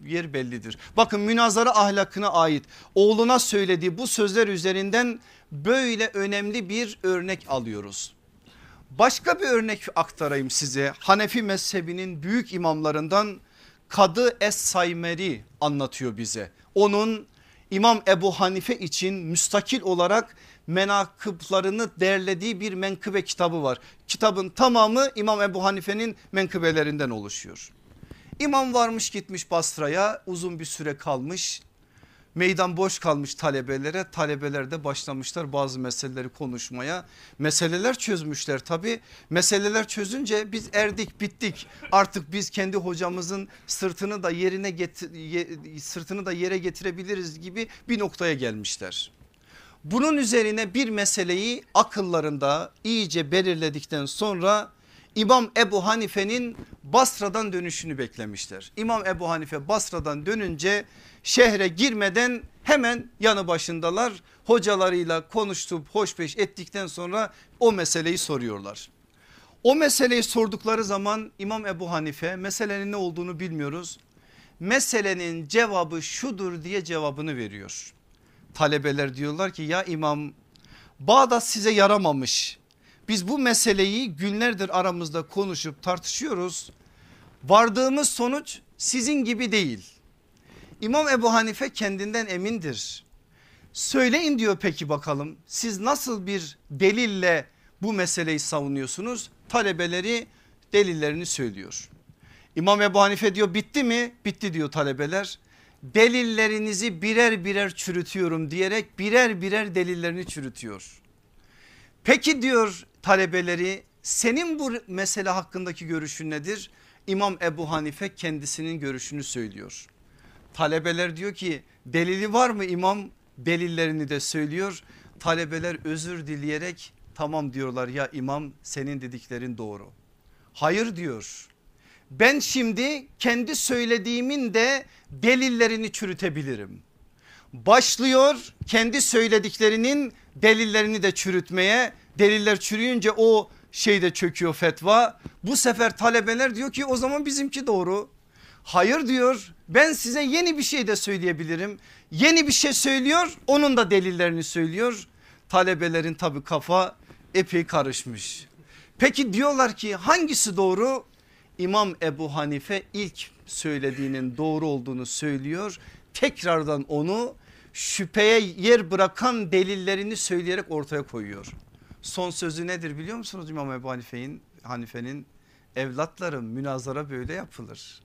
yer bellidir. Bakın münazara ahlakına ait oğluna söylediği bu sözler üzerinden böyle önemli bir örnek alıyoruz. Başka bir örnek aktarayım size. Hanefi mezhebinin büyük imamlarından Kadı Es-Saymeri anlatıyor bize. Onun İmam Ebu Hanife için müstakil olarak menakıplarını derlediği bir menkıbe kitabı var. Kitabın tamamı İmam Ebu Hanife'nin menkıbelerinden oluşuyor. İmam varmış gitmiş Basra'ya uzun bir süre kalmış Meydan boş kalmış talebelere talebeler de başlamışlar bazı meseleleri konuşmaya. Meseleler çözmüşler tabi meseleler çözünce biz erdik bittik artık biz kendi hocamızın sırtını da yerine getir, sırtını da yere getirebiliriz gibi bir noktaya gelmişler. Bunun üzerine bir meseleyi akıllarında iyice belirledikten sonra İmam Ebu Hanife'nin Basra'dan dönüşünü beklemişler. İmam Ebu Hanife Basra'dan dönünce şehre girmeden hemen yanı başındalar. Hocalarıyla konuştup hoşbeş ettikten sonra o meseleyi soruyorlar. O meseleyi sordukları zaman İmam Ebu Hanife meselenin ne olduğunu bilmiyoruz. Meselenin cevabı şudur diye cevabını veriyor. Talebeler diyorlar ki ya imam Bağdat size yaramamış. Biz bu meseleyi günlerdir aramızda konuşup tartışıyoruz. Vardığımız sonuç sizin gibi değil. İmam Ebu Hanife kendinden emindir. Söyleyin diyor peki bakalım siz nasıl bir delille bu meseleyi savunuyorsunuz? Talebeleri delillerini söylüyor. İmam Ebu Hanife diyor bitti mi? Bitti diyor talebeler. Delillerinizi birer birer çürütüyorum diyerek birer birer delillerini çürütüyor. Peki diyor talebeleri senin bu mesele hakkındaki görüşün nedir? İmam Ebu Hanife kendisinin görüşünü söylüyor. Talebeler diyor ki delili var mı imam? Delillerini de söylüyor. Talebeler özür dileyerek tamam diyorlar ya imam senin dediklerin doğru. Hayır diyor. Ben şimdi kendi söylediğimin de delillerini çürütebilirim. Başlıyor kendi söylediklerinin delillerini de çürütmeye. Deliller çürüyünce o şeyde çöküyor fetva. Bu sefer talebeler diyor ki o zaman bizimki doğru. Hayır diyor ben size yeni bir şey de söyleyebilirim. Yeni bir şey söylüyor onun da delillerini söylüyor. Talebelerin tabi kafa epey karışmış. Peki diyorlar ki hangisi doğru? İmam Ebu Hanife ilk söylediğinin doğru olduğunu söylüyor. Tekrardan onu şüpheye yer bırakan delillerini söyleyerek ortaya koyuyor. Son sözü nedir biliyor musunuz İmam Ebu Hanife'nin Hanife'nin evlatlarım münazara böyle yapılır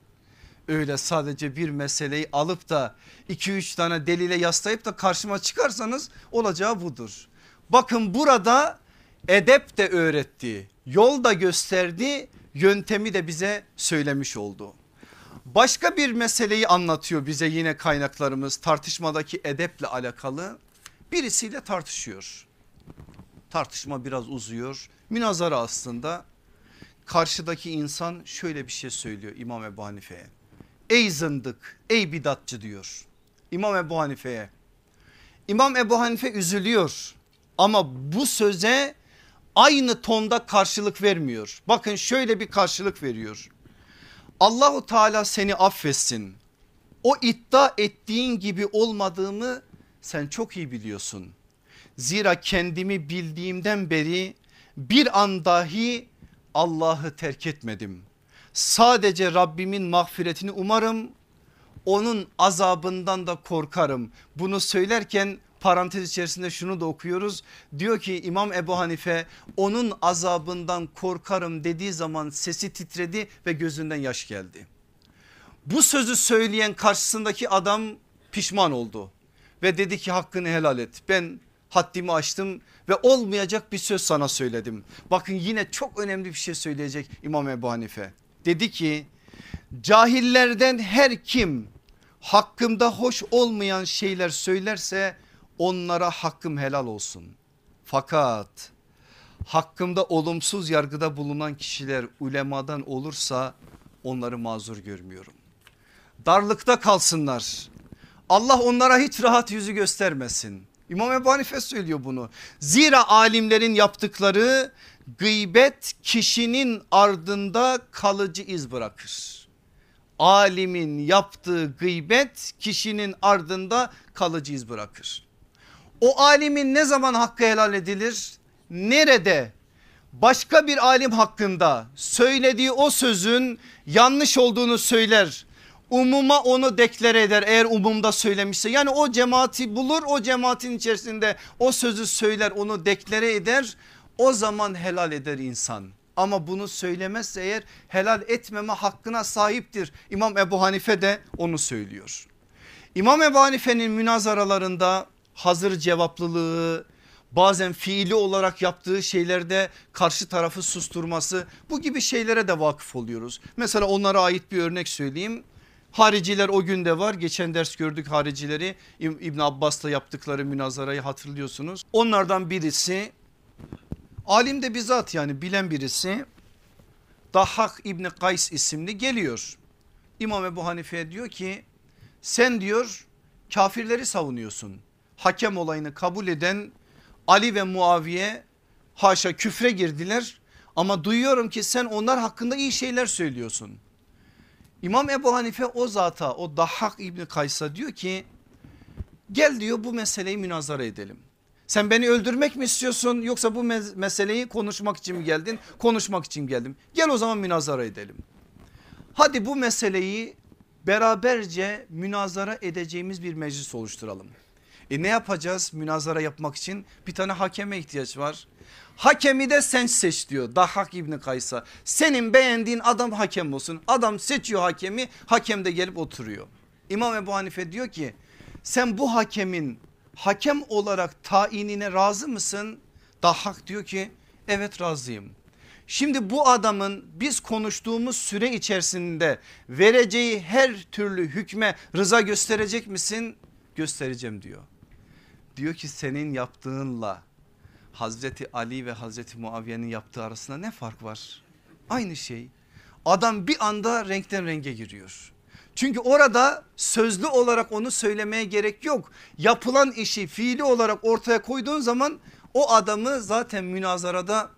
öyle sadece bir meseleyi alıp da 2-3 tane delile yaslayıp da karşıma çıkarsanız olacağı budur. Bakın burada edep de öğretti, yol da gösterdi, yöntemi de bize söylemiş oldu. Başka bir meseleyi anlatıyor bize yine kaynaklarımız tartışmadaki edeple alakalı. Birisiyle tartışıyor. Tartışma biraz uzuyor. Münazara aslında. Karşıdaki insan şöyle bir şey söylüyor İmam Ebu Hanife'ye. Ey zındık ey bidatçı diyor İmam Ebu Hanife'ye. İmam Ebu Hanife üzülüyor ama bu söze aynı tonda karşılık vermiyor. Bakın şöyle bir karşılık veriyor. Allahu Teala seni affetsin. O iddia ettiğin gibi olmadığımı sen çok iyi biliyorsun. Zira kendimi bildiğimden beri bir an dahi Allah'ı terk etmedim. Sadece Rabbimin mağfiretini umarım onun azabından da korkarım. Bunu söylerken parantez içerisinde şunu da okuyoruz. Diyor ki İmam Ebu Hanife onun azabından korkarım dediği zaman sesi titredi ve gözünden yaş geldi. Bu sözü söyleyen karşısındaki adam pişman oldu ve dedi ki hakkını helal et. Ben haddimi aştım ve olmayacak bir söz sana söyledim. Bakın yine çok önemli bir şey söyleyecek İmam Ebu Hanife dedi ki cahillerden her kim hakkımda hoş olmayan şeyler söylerse onlara hakkım helal olsun. Fakat hakkımda olumsuz yargıda bulunan kişiler ulemadan olursa onları mazur görmüyorum. Darlıkta kalsınlar. Allah onlara hiç rahat yüzü göstermesin. İmam Ebu Hanife söylüyor bunu. Zira alimlerin yaptıkları Gıybet kişinin ardında kalıcı iz bırakır. Alimin yaptığı gıybet kişinin ardında kalıcı iz bırakır. O alimin ne zaman hakkı helal edilir? Nerede? Başka bir alim hakkında söylediği o sözün yanlış olduğunu söyler. Umuma onu deklare eder eğer umumda söylemişse. Yani o cemaati bulur o cemaatin içerisinde o sözü söyler onu deklare eder. O zaman helal eder insan. Ama bunu söylemezse eğer helal etmeme hakkına sahiptir. İmam Ebu Hanife de onu söylüyor. İmam Ebu Hanife'nin münazaralarında hazır cevaplılığı bazen fiili olarak yaptığı şeylerde karşı tarafı susturması bu gibi şeylere de vakıf oluyoruz. Mesela onlara ait bir örnek söyleyeyim. Hariciler o günde var geçen ders gördük haricileri İbn Abbas'la yaptıkları münazarayı hatırlıyorsunuz. Onlardan birisi alim de bizzat yani bilen birisi Dahhak İbni Kays isimli geliyor. İmam Ebu Hanife diyor ki sen diyor kafirleri savunuyorsun. Hakem olayını kabul eden Ali ve Muaviye haşa küfre girdiler ama duyuyorum ki sen onlar hakkında iyi şeyler söylüyorsun. İmam Ebu Hanife o zata o Dahhak İbni Kays'a diyor ki gel diyor bu meseleyi münazara edelim. Sen beni öldürmek mi istiyorsun yoksa bu meseleyi konuşmak için mi geldin? Konuşmak için geldim. Gel o zaman münazara edelim. Hadi bu meseleyi beraberce münazara edeceğimiz bir meclis oluşturalım. E ne yapacağız münazara yapmak için? Bir tane hakeme ihtiyaç var. Hakemi de sen seç diyor Dahhak İbni Kays'a. Senin beğendiğin adam hakem olsun. Adam seçiyor hakemi hakem de gelip oturuyor. İmam Ebu Hanife diyor ki sen bu hakemin hakem olarak tayinine razı mısın? Dahhak diyor ki evet razıyım. Şimdi bu adamın biz konuştuğumuz süre içerisinde vereceği her türlü hükme rıza gösterecek misin? Göstereceğim diyor. Diyor ki senin yaptığınla Hazreti Ali ve Hazreti Muaviye'nin yaptığı arasında ne fark var? Aynı şey. Adam bir anda renkten renge giriyor. Çünkü orada sözlü olarak onu söylemeye gerek yok. Yapılan işi fiili olarak ortaya koyduğun zaman o adamı zaten münazarada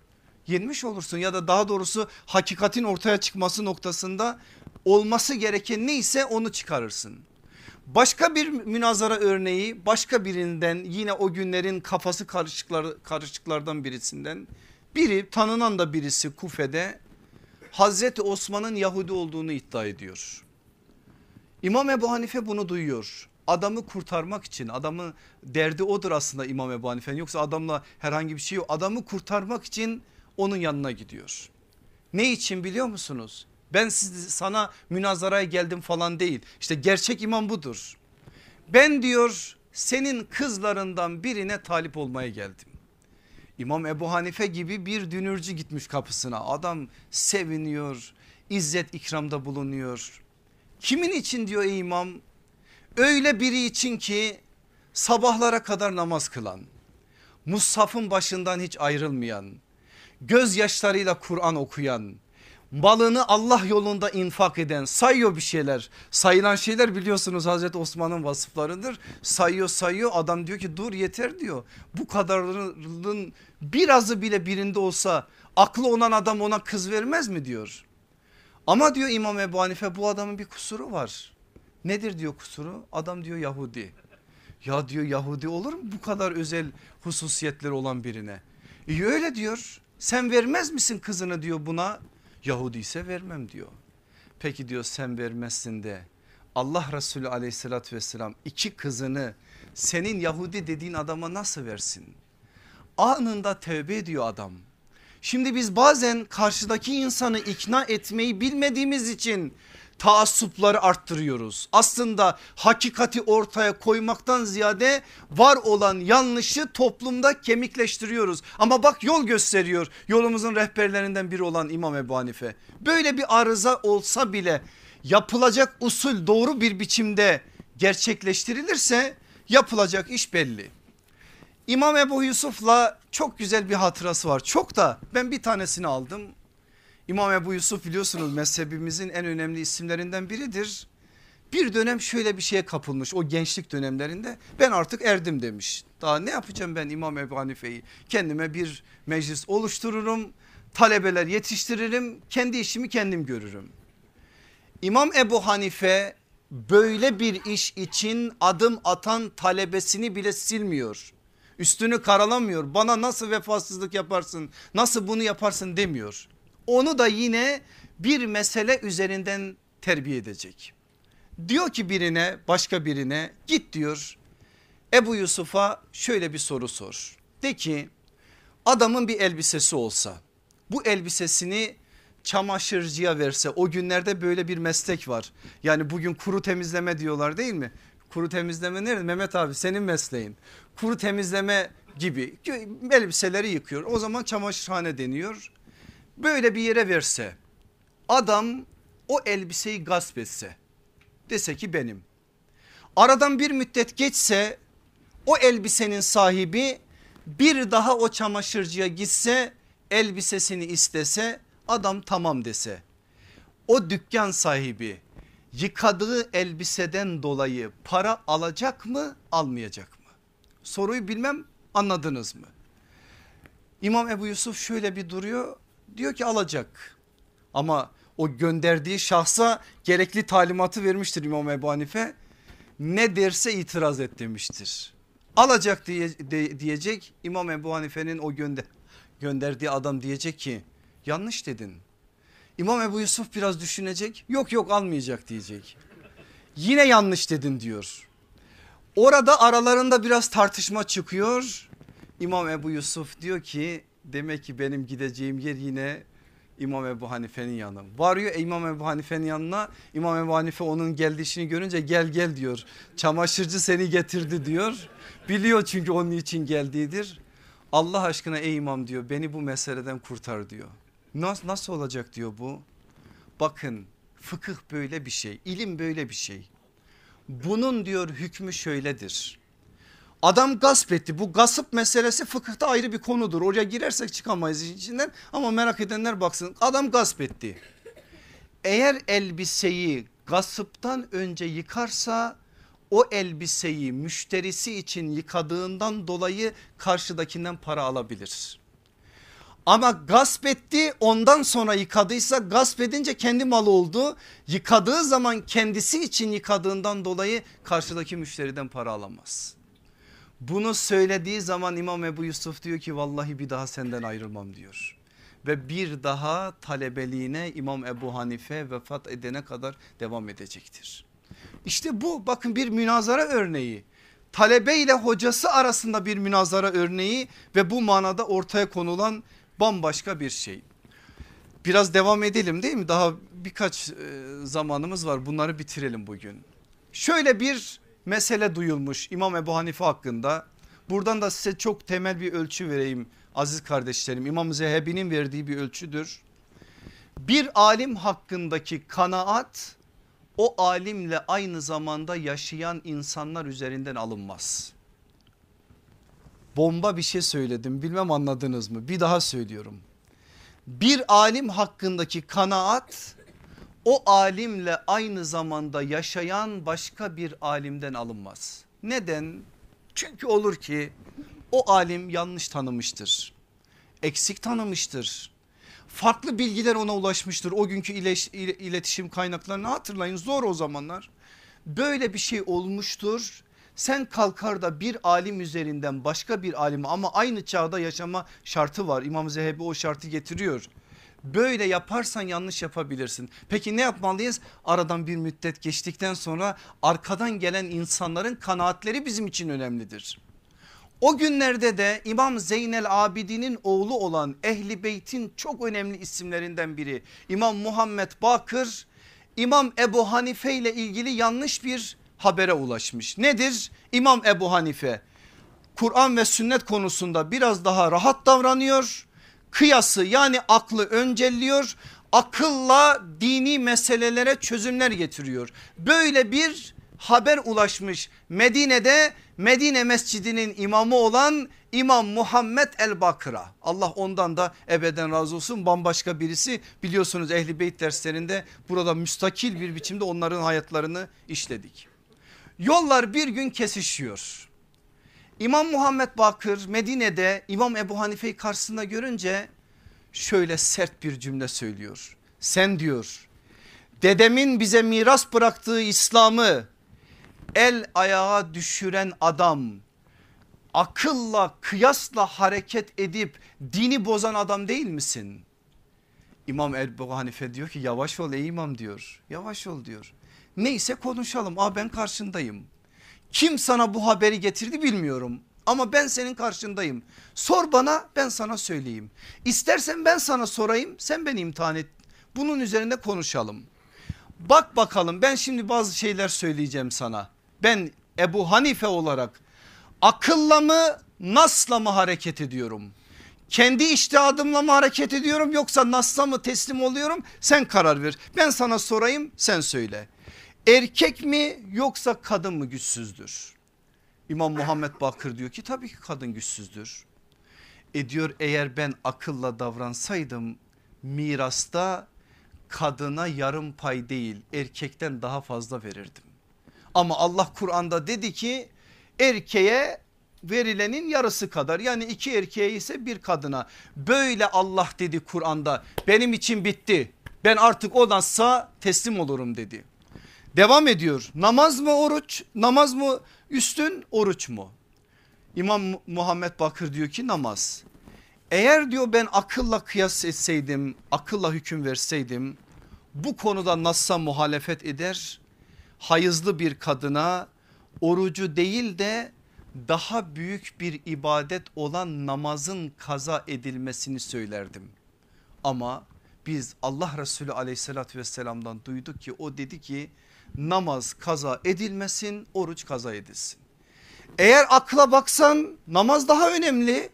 yenmiş olursun ya da daha doğrusu hakikatin ortaya çıkması noktasında olması gereken neyse onu çıkarırsın. Başka bir münazara örneği başka birinden yine o günlerin kafası karışıklar, karışıklardan birisinden biri tanınan da birisi Kufe'de Hazreti Osman'ın Yahudi olduğunu iddia ediyor. İmam Ebu Hanife bunu duyuyor. Adamı kurtarmak için adamı derdi odur aslında İmam Ebu Hanife'nin yoksa adamla herhangi bir şey yok. Adamı kurtarmak için onun yanına gidiyor. Ne için biliyor musunuz? Ben sana münazaraya geldim falan değil. İşte gerçek imam budur. Ben diyor senin kızlarından birine talip olmaya geldim. İmam Ebu Hanife gibi bir dünürcü gitmiş kapısına. Adam seviniyor, izzet ikramda bulunuyor. Kimin için diyor ey imam? Öyle biri için ki sabahlara kadar namaz kılan, Mushaf'ın başından hiç ayrılmayan, gözyaşlarıyla Kur'an okuyan, malını Allah yolunda infak eden sayıyor bir şeyler. Sayılan şeyler biliyorsunuz Hazreti Osman'ın vasıflarıdır. Sayıyor sayıyor adam diyor ki dur yeter diyor. Bu kadarının birazı bile birinde olsa aklı olan adam ona kız vermez mi diyor. Ama diyor İmam Ebu Hanife bu adamın bir kusuru var. Nedir diyor kusuru? Adam diyor Yahudi. Ya diyor Yahudi olur mu bu kadar özel hususiyetleri olan birine? İyi öyle diyor. Sen vermez misin kızını diyor buna? Yahudi ise vermem diyor. Peki diyor sen vermezsin de Allah Resulü aleyhissalatü vesselam iki kızını senin Yahudi dediğin adama nasıl versin? Anında tövbe ediyor adam. Şimdi biz bazen karşıdaki insanı ikna etmeyi bilmediğimiz için taassupları arttırıyoruz. Aslında hakikati ortaya koymaktan ziyade var olan yanlışı toplumda kemikleştiriyoruz. Ama bak yol gösteriyor yolumuzun rehberlerinden biri olan İmam Ebu Hanife. Böyle bir arıza olsa bile yapılacak usul doğru bir biçimde gerçekleştirilirse yapılacak iş belli. İmam Ebu Yusuf'la çok güzel bir hatırası var. Çok da ben bir tanesini aldım. İmam Ebu Yusuf biliyorsunuz mezhebimizin en önemli isimlerinden biridir. Bir dönem şöyle bir şeye kapılmış o gençlik dönemlerinde ben artık erdim demiş. Daha ne yapacağım ben İmam Ebu Hanife'yi kendime bir meclis oluştururum talebeler yetiştiririm kendi işimi kendim görürüm. İmam Ebu Hanife böyle bir iş için adım atan talebesini bile silmiyor. Üstünü karalamıyor bana nasıl vefasızlık yaparsın nasıl bunu yaparsın demiyor. Onu da yine bir mesele üzerinden terbiye edecek. Diyor ki birine başka birine git diyor Ebu Yusuf'a şöyle bir soru sor. De ki adamın bir elbisesi olsa bu elbisesini çamaşırcıya verse o günlerde böyle bir meslek var. Yani bugün kuru temizleme diyorlar değil mi? Kuru temizleme nerede Mehmet abi senin mesleğin. Kuru temizleme gibi elbiseleri yıkıyor. O zaman çamaşırhane deniyor. Böyle bir yere verse adam o elbiseyi gasp etse dese ki benim. Aradan bir müddet geçse o elbisenin sahibi bir daha o çamaşırcıya gitse elbisesini istese adam tamam dese o dükkan sahibi yıkadığı elbiseden dolayı para alacak mı almayacak mı? Soruyu bilmem anladınız mı? İmam Ebu Yusuf şöyle bir duruyor diyor ki alacak ama o gönderdiği şahsa gerekli talimatı vermiştir İmam Ebu Hanife ne derse itiraz et demiştir. Alacak diye, de, diyecek İmam Ebu Hanife'nin o gönder, gönderdiği adam diyecek ki yanlış dedin. İmam Ebu Yusuf biraz düşünecek yok yok almayacak diyecek. Yine yanlış dedin diyor. Orada aralarında biraz tartışma çıkıyor. İmam Ebu Yusuf diyor ki demek ki benim gideceğim yer yine İmam Ebu Hanife'nin yanı. Varıyor İmam Ebu Hanife'nin yanına İmam Ebu Hanife onun geldiğini görünce gel gel diyor. Çamaşırcı seni getirdi diyor. Biliyor çünkü onun için geldiğidir. Allah aşkına ey imam diyor beni bu meseleden kurtar diyor. Nasıl, nasıl olacak diyor bu. Bakın fıkıh böyle bir şey ilim böyle bir şey. Bunun diyor hükmü şöyledir. Adam gasp etti bu gasp meselesi fıkıhta ayrı bir konudur. Oraya girersek çıkamayız içinden ama merak edenler baksın adam gasp etti. Eğer elbiseyi gasıptan önce yıkarsa o elbiseyi müşterisi için yıkadığından dolayı karşıdakinden para alabilir. Ama gasp etti ondan sonra yıkadıysa gasp edince kendi malı oldu. Yıkadığı zaman kendisi için yıkadığından dolayı karşıdaki müşteriden para alamaz. Bunu söylediği zaman İmam Ebu Yusuf diyor ki vallahi bir daha senden ayrılmam diyor. Ve bir daha talebeliğine İmam Ebu Hanife vefat edene kadar devam edecektir. İşte bu bakın bir münazara örneği. Talebe ile hocası arasında bir münazara örneği ve bu manada ortaya konulan bambaşka bir şey. Biraz devam edelim değil mi? Daha birkaç zamanımız var bunları bitirelim bugün. Şöyle bir mesele duyulmuş İmam Ebu Hanife hakkında. Buradan da size çok temel bir ölçü vereyim aziz kardeşlerim. İmam Zehebi'nin verdiği bir ölçüdür. Bir alim hakkındaki kanaat o alimle aynı zamanda yaşayan insanlar üzerinden alınmaz. Bomba bir şey söyledim bilmem anladınız mı? Bir daha söylüyorum. Bir alim hakkındaki kanaat o alimle aynı zamanda yaşayan başka bir alimden alınmaz. Neden? Çünkü olur ki o alim yanlış tanımıştır. Eksik tanımıştır farklı bilgiler ona ulaşmıştır. O günkü iletişim kaynaklarını hatırlayın zor o zamanlar. Böyle bir şey olmuştur. Sen kalkar da bir alim üzerinden başka bir alime ama aynı çağda yaşama şartı var. İmam Zehebi o şartı getiriyor. Böyle yaparsan yanlış yapabilirsin. Peki ne yapmalıyız? Aradan bir müddet geçtikten sonra arkadan gelen insanların kanaatleri bizim için önemlidir. O günlerde de İmam Zeynel Abidin'in oğlu olan Ehli Beyt'in çok önemli isimlerinden biri İmam Muhammed Bakır İmam Ebu Hanife ile ilgili yanlış bir habere ulaşmış. Nedir? İmam Ebu Hanife Kur'an ve sünnet konusunda biraz daha rahat davranıyor. Kıyası yani aklı öncelliyor. Akılla dini meselelere çözümler getiriyor. Böyle bir haber ulaşmış Medine'de Medine Mescidi'nin imamı olan İmam Muhammed el Bakır'a Allah ondan da ebeden razı olsun bambaşka birisi biliyorsunuz Ehli Beyt derslerinde burada müstakil bir biçimde onların hayatlarını işledik. Yollar bir gün kesişiyor. İmam Muhammed Bakır Medine'de İmam Ebu Hanife'yi karşısında görünce şöyle sert bir cümle söylüyor. Sen diyor dedemin bize miras bıraktığı İslam'ı el ayağa düşüren adam akılla kıyasla hareket edip dini bozan adam değil misin? İmam Ebu Hanife diyor ki yavaş ol ey imam diyor yavaş ol diyor. Neyse konuşalım aa ben karşındayım. Kim sana bu haberi getirdi bilmiyorum ama ben senin karşındayım. Sor bana ben sana söyleyeyim. İstersen ben sana sorayım sen beni imtihan et. Bunun üzerinde konuşalım. Bak bakalım ben şimdi bazı şeyler söyleyeceğim sana. Ben Ebu Hanife olarak akılla mı nasla mı hareket ediyorum? Kendi iştihadımla mı hareket ediyorum yoksa nasla mı teslim oluyorum? Sen karar ver. Ben sana sorayım sen söyle. Erkek mi yoksa kadın mı güçsüzdür? İmam Muhammed Bakır diyor ki tabii ki kadın güçsüzdür. E diyor eğer ben akılla davransaydım mirasta kadına yarım pay değil erkekten daha fazla verirdim. Ama Allah Kur'an'da dedi ki erkeğe verilenin yarısı kadar yani iki erkeğe ise bir kadına böyle Allah dedi Kur'an'da benim için bitti ben artık o nassa teslim olurum dedi. Devam ediyor namaz mı oruç namaz mı üstün oruç mu? İmam Muhammed Bakır diyor ki namaz. Eğer diyor ben akılla kıyas etseydim akılla hüküm verseydim bu konuda nassa muhalefet eder hayızlı bir kadına orucu değil de daha büyük bir ibadet olan namazın kaza edilmesini söylerdim. Ama biz Allah Resulü aleyhissalatü vesselamdan duyduk ki o dedi ki namaz kaza edilmesin oruç kaza edilsin. Eğer akla baksan namaz daha önemli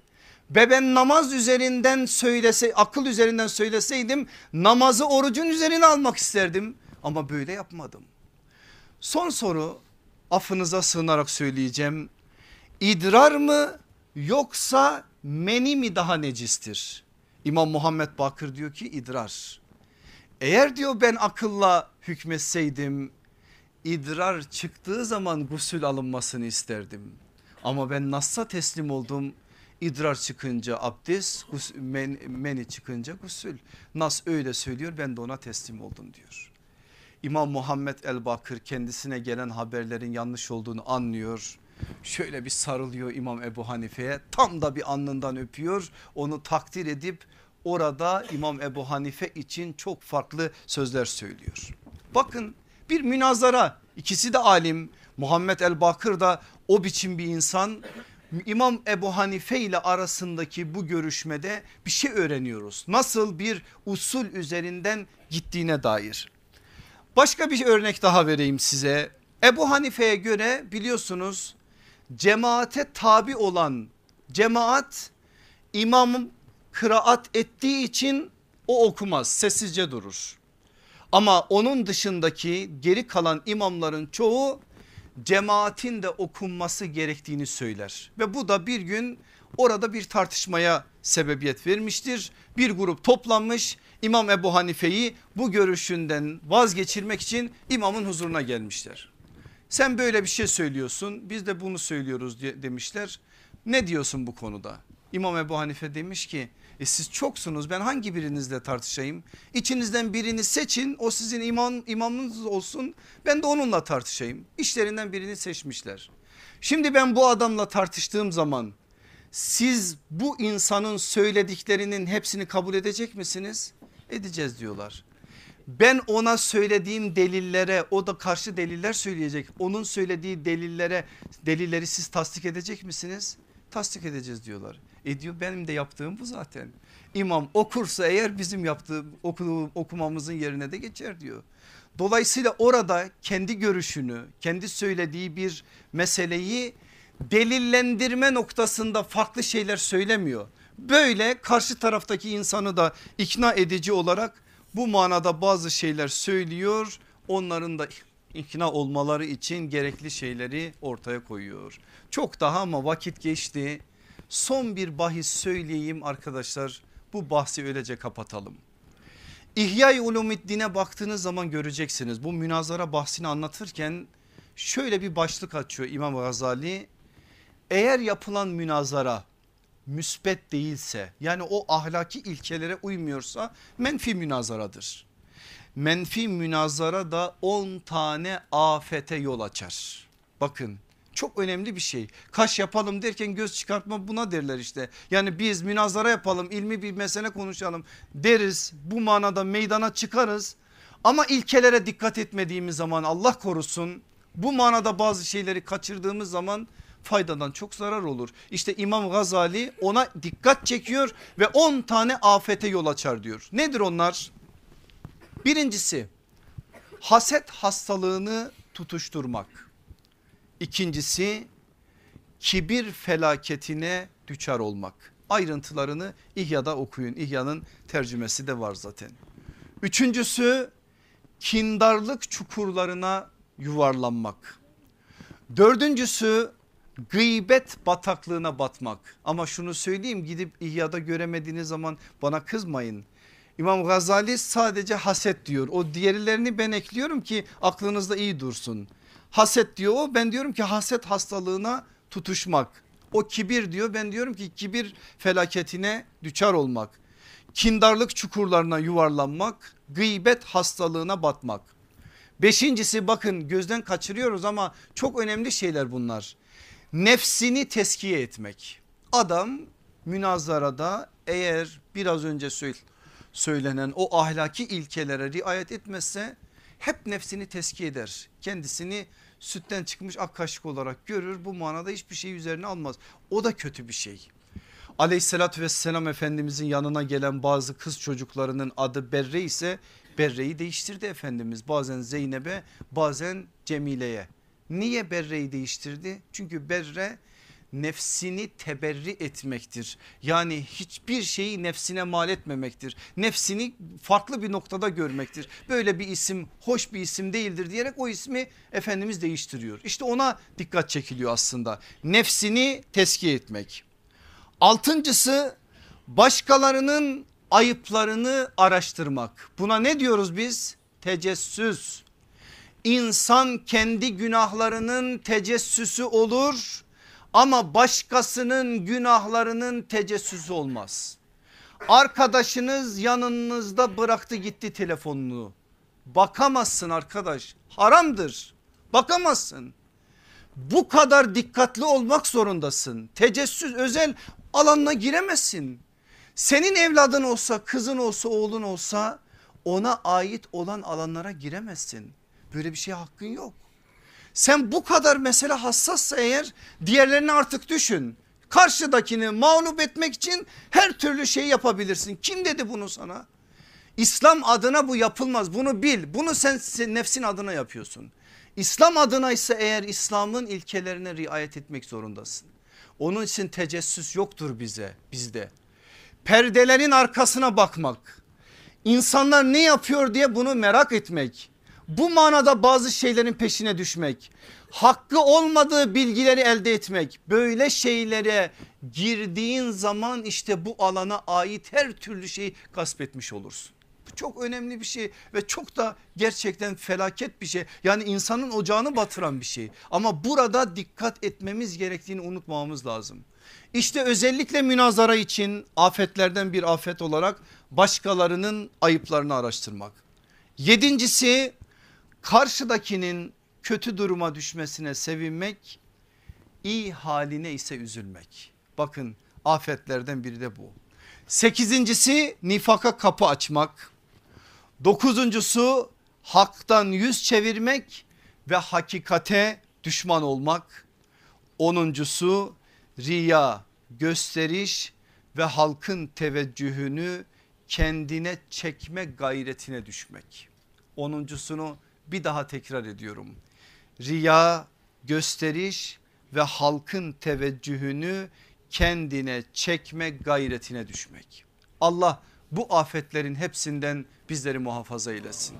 ve ben namaz üzerinden söylese akıl üzerinden söyleseydim namazı orucun üzerine almak isterdim ama böyle yapmadım. Son soru affınıza sığınarak söyleyeceğim. İdrar mı yoksa meni mi daha necistir? İmam Muhammed Bakır diyor ki idrar. Eğer diyor ben akılla hükmetseydim idrar çıktığı zaman gusül alınmasını isterdim. Ama ben Nas'a teslim oldum. İdrar çıkınca abdest, men, meni çıkınca gusül. Nas öyle söylüyor ben de ona teslim oldum diyor. İmam Muhammed el Bakır kendisine gelen haberlerin yanlış olduğunu anlıyor. Şöyle bir sarılıyor İmam Ebu Hanife'ye tam da bir alnından öpüyor onu takdir edip orada İmam Ebu Hanife için çok farklı sözler söylüyor. Bakın bir münazara ikisi de alim Muhammed el Bakır da o biçim bir insan İmam Ebu Hanife ile arasındaki bu görüşmede bir şey öğreniyoruz. Nasıl bir usul üzerinden gittiğine dair. Başka bir örnek daha vereyim size. Ebu Hanife'ye göre biliyorsunuz cemaate tabi olan cemaat imamın kıraat ettiği için o okumaz sessizce durur. Ama onun dışındaki geri kalan imamların çoğu cemaatin de okunması gerektiğini söyler. Ve bu da bir gün orada bir tartışmaya sebebiyet vermiştir. Bir grup toplanmış İmam Ebu Hanife'yi bu görüşünden vazgeçirmek için imamın huzuruna gelmişler. Sen böyle bir şey söylüyorsun biz de bunu söylüyoruz demişler. Ne diyorsun bu konuda? İmam Ebu Hanife demiş ki e siz çoksunuz ben hangi birinizle tartışayım? İçinizden birini seçin o sizin imam, imamınız olsun ben de onunla tartışayım. İşlerinden birini seçmişler. Şimdi ben bu adamla tartıştığım zaman siz bu insanın söylediklerinin hepsini kabul edecek misiniz? Edeceğiz diyorlar. Ben ona söylediğim delillere o da karşı deliller söyleyecek. Onun söylediği delillere delilleri siz tasdik edecek misiniz? Tasdik edeceğiz diyorlar. E diyor benim de yaptığım bu zaten. İmam okursa eğer bizim yaptığım okuduğum, okumamızın yerine de geçer diyor. Dolayısıyla orada kendi görüşünü kendi söylediği bir meseleyi delillendirme noktasında farklı şeyler söylemiyor. Böyle karşı taraftaki insanı da ikna edici olarak bu manada bazı şeyler söylüyor. Onların da ikna olmaları için gerekli şeyleri ortaya koyuyor. Çok daha ama vakit geçti. Son bir bahis söyleyeyim arkadaşlar. Bu bahsi öylece kapatalım. İhya-i Ulumiddin'e baktığınız zaman göreceksiniz. Bu münazara bahsini anlatırken şöyle bir başlık açıyor İmam Gazali. Eğer yapılan münazara müsbet değilse yani o ahlaki ilkelere uymuyorsa menfi münazaradır. Menfi münazara da 10 tane afete yol açar. Bakın çok önemli bir şey. Kaş yapalım derken göz çıkartma buna derler işte. Yani biz münazara yapalım ilmi bir mesele konuşalım deriz bu manada meydana çıkarız. Ama ilkelere dikkat etmediğimiz zaman Allah korusun bu manada bazı şeyleri kaçırdığımız zaman faydadan çok zarar olur. İşte İmam Gazali ona dikkat çekiyor ve 10 tane afete yol açar diyor. Nedir onlar? Birincisi haset hastalığını tutuşturmak. İkincisi kibir felaketine düçar olmak. Ayrıntılarını İhya'da okuyun. İhya'nın tercümesi de var zaten. Üçüncüsü kindarlık çukurlarına yuvarlanmak. Dördüncüsü gıybet bataklığına batmak. Ama şunu söyleyeyim gidip İhya'da göremediğiniz zaman bana kızmayın. İmam Gazali sadece haset diyor. O diğerlerini ben ekliyorum ki aklınızda iyi dursun. Haset diyor o ben diyorum ki haset hastalığına tutuşmak. O kibir diyor ben diyorum ki kibir felaketine düçar olmak. Kindarlık çukurlarına yuvarlanmak, gıybet hastalığına batmak. Beşincisi bakın gözden kaçırıyoruz ama çok önemli şeyler bunlar. Nefsini teskiye etmek. Adam münazarada eğer biraz önce söylenen o ahlaki ilkelere riayet etmezse hep nefsini teskiye eder. Kendisini sütten çıkmış ak kaşık olarak görür bu manada hiçbir şey üzerine almaz. O da kötü bir şey. Aleyhissalatü vesselam Efendimizin yanına gelen bazı kız çocuklarının adı Berre ise Berre'yi değiştirdi Efendimiz. Bazen Zeynep'e bazen Cemile'ye. Niye Berre'yi değiştirdi? Çünkü Berre nefsini teberri etmektir. Yani hiçbir şeyi nefsine mal etmemektir. Nefsini farklı bir noktada görmektir. Böyle bir isim hoş bir isim değildir diyerek o ismi Efendimiz değiştiriyor. İşte ona dikkat çekiliyor aslında. Nefsini teskiye etmek. Altıncısı başkalarının ayıplarını araştırmak. Buna ne diyoruz biz? Tecessüs. İnsan kendi günahlarının tecessüsü olur ama başkasının günahlarının tecessüsü olmaz. Arkadaşınız yanınızda bıraktı gitti telefonunu. Bakamazsın arkadaş haramdır bakamazsın. Bu kadar dikkatli olmak zorundasın. Tecessüs özel alanına giremezsin. Senin evladın olsa kızın olsa oğlun olsa ona ait olan alanlara giremezsin. Böyle bir şey hakkın yok. Sen bu kadar mesele hassassa eğer diğerlerini artık düşün. Karşıdakini mağlup etmek için her türlü şey yapabilirsin. Kim dedi bunu sana? İslam adına bu yapılmaz bunu bil bunu sen, nefsin adına yapıyorsun. İslam adına ise eğer İslam'ın ilkelerine riayet etmek zorundasın. Onun için tecessüs yoktur bize bizde. Perdelerin arkasına bakmak. İnsanlar ne yapıyor diye bunu merak etmek bu manada bazı şeylerin peşine düşmek, hakkı olmadığı bilgileri elde etmek, böyle şeylere girdiğin zaman işte bu alana ait her türlü şeyi gasp etmiş olursun. Bu çok önemli bir şey ve çok da gerçekten felaket bir şey. Yani insanın ocağını batıran bir şey. Ama burada dikkat etmemiz gerektiğini unutmamamız lazım. İşte özellikle münazara için afetlerden bir afet olarak başkalarının ayıplarını araştırmak. Yedincisi Karşıdakinin kötü duruma düşmesine sevinmek, iyi haline ise üzülmek. Bakın afetlerden biri de bu. Sekizincisi nifaka kapı açmak. Dokuzuncusu haktan yüz çevirmek ve hakikate düşman olmak. Onuncusu riya, gösteriş ve halkın teveccühünü kendine çekme gayretine düşmek. Onuncusunu bir daha tekrar ediyorum. Riya, gösteriş ve halkın teveccühünü kendine çekme gayretine düşmek. Allah bu afetlerin hepsinden bizleri muhafaza eylesin.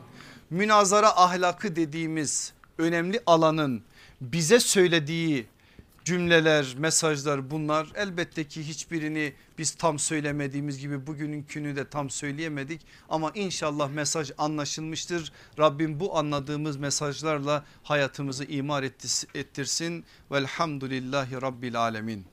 Münazara ahlakı dediğimiz önemli alanın bize söylediği cümleler, mesajlar bunlar elbette ki hiçbirini biz tam söylemediğimiz gibi bugününkünü de tam söyleyemedik ama inşallah mesaj anlaşılmıştır. Rabbim bu anladığımız mesajlarla hayatımızı imar ettirsin. Velhamdülillahi Rabbil Alemin.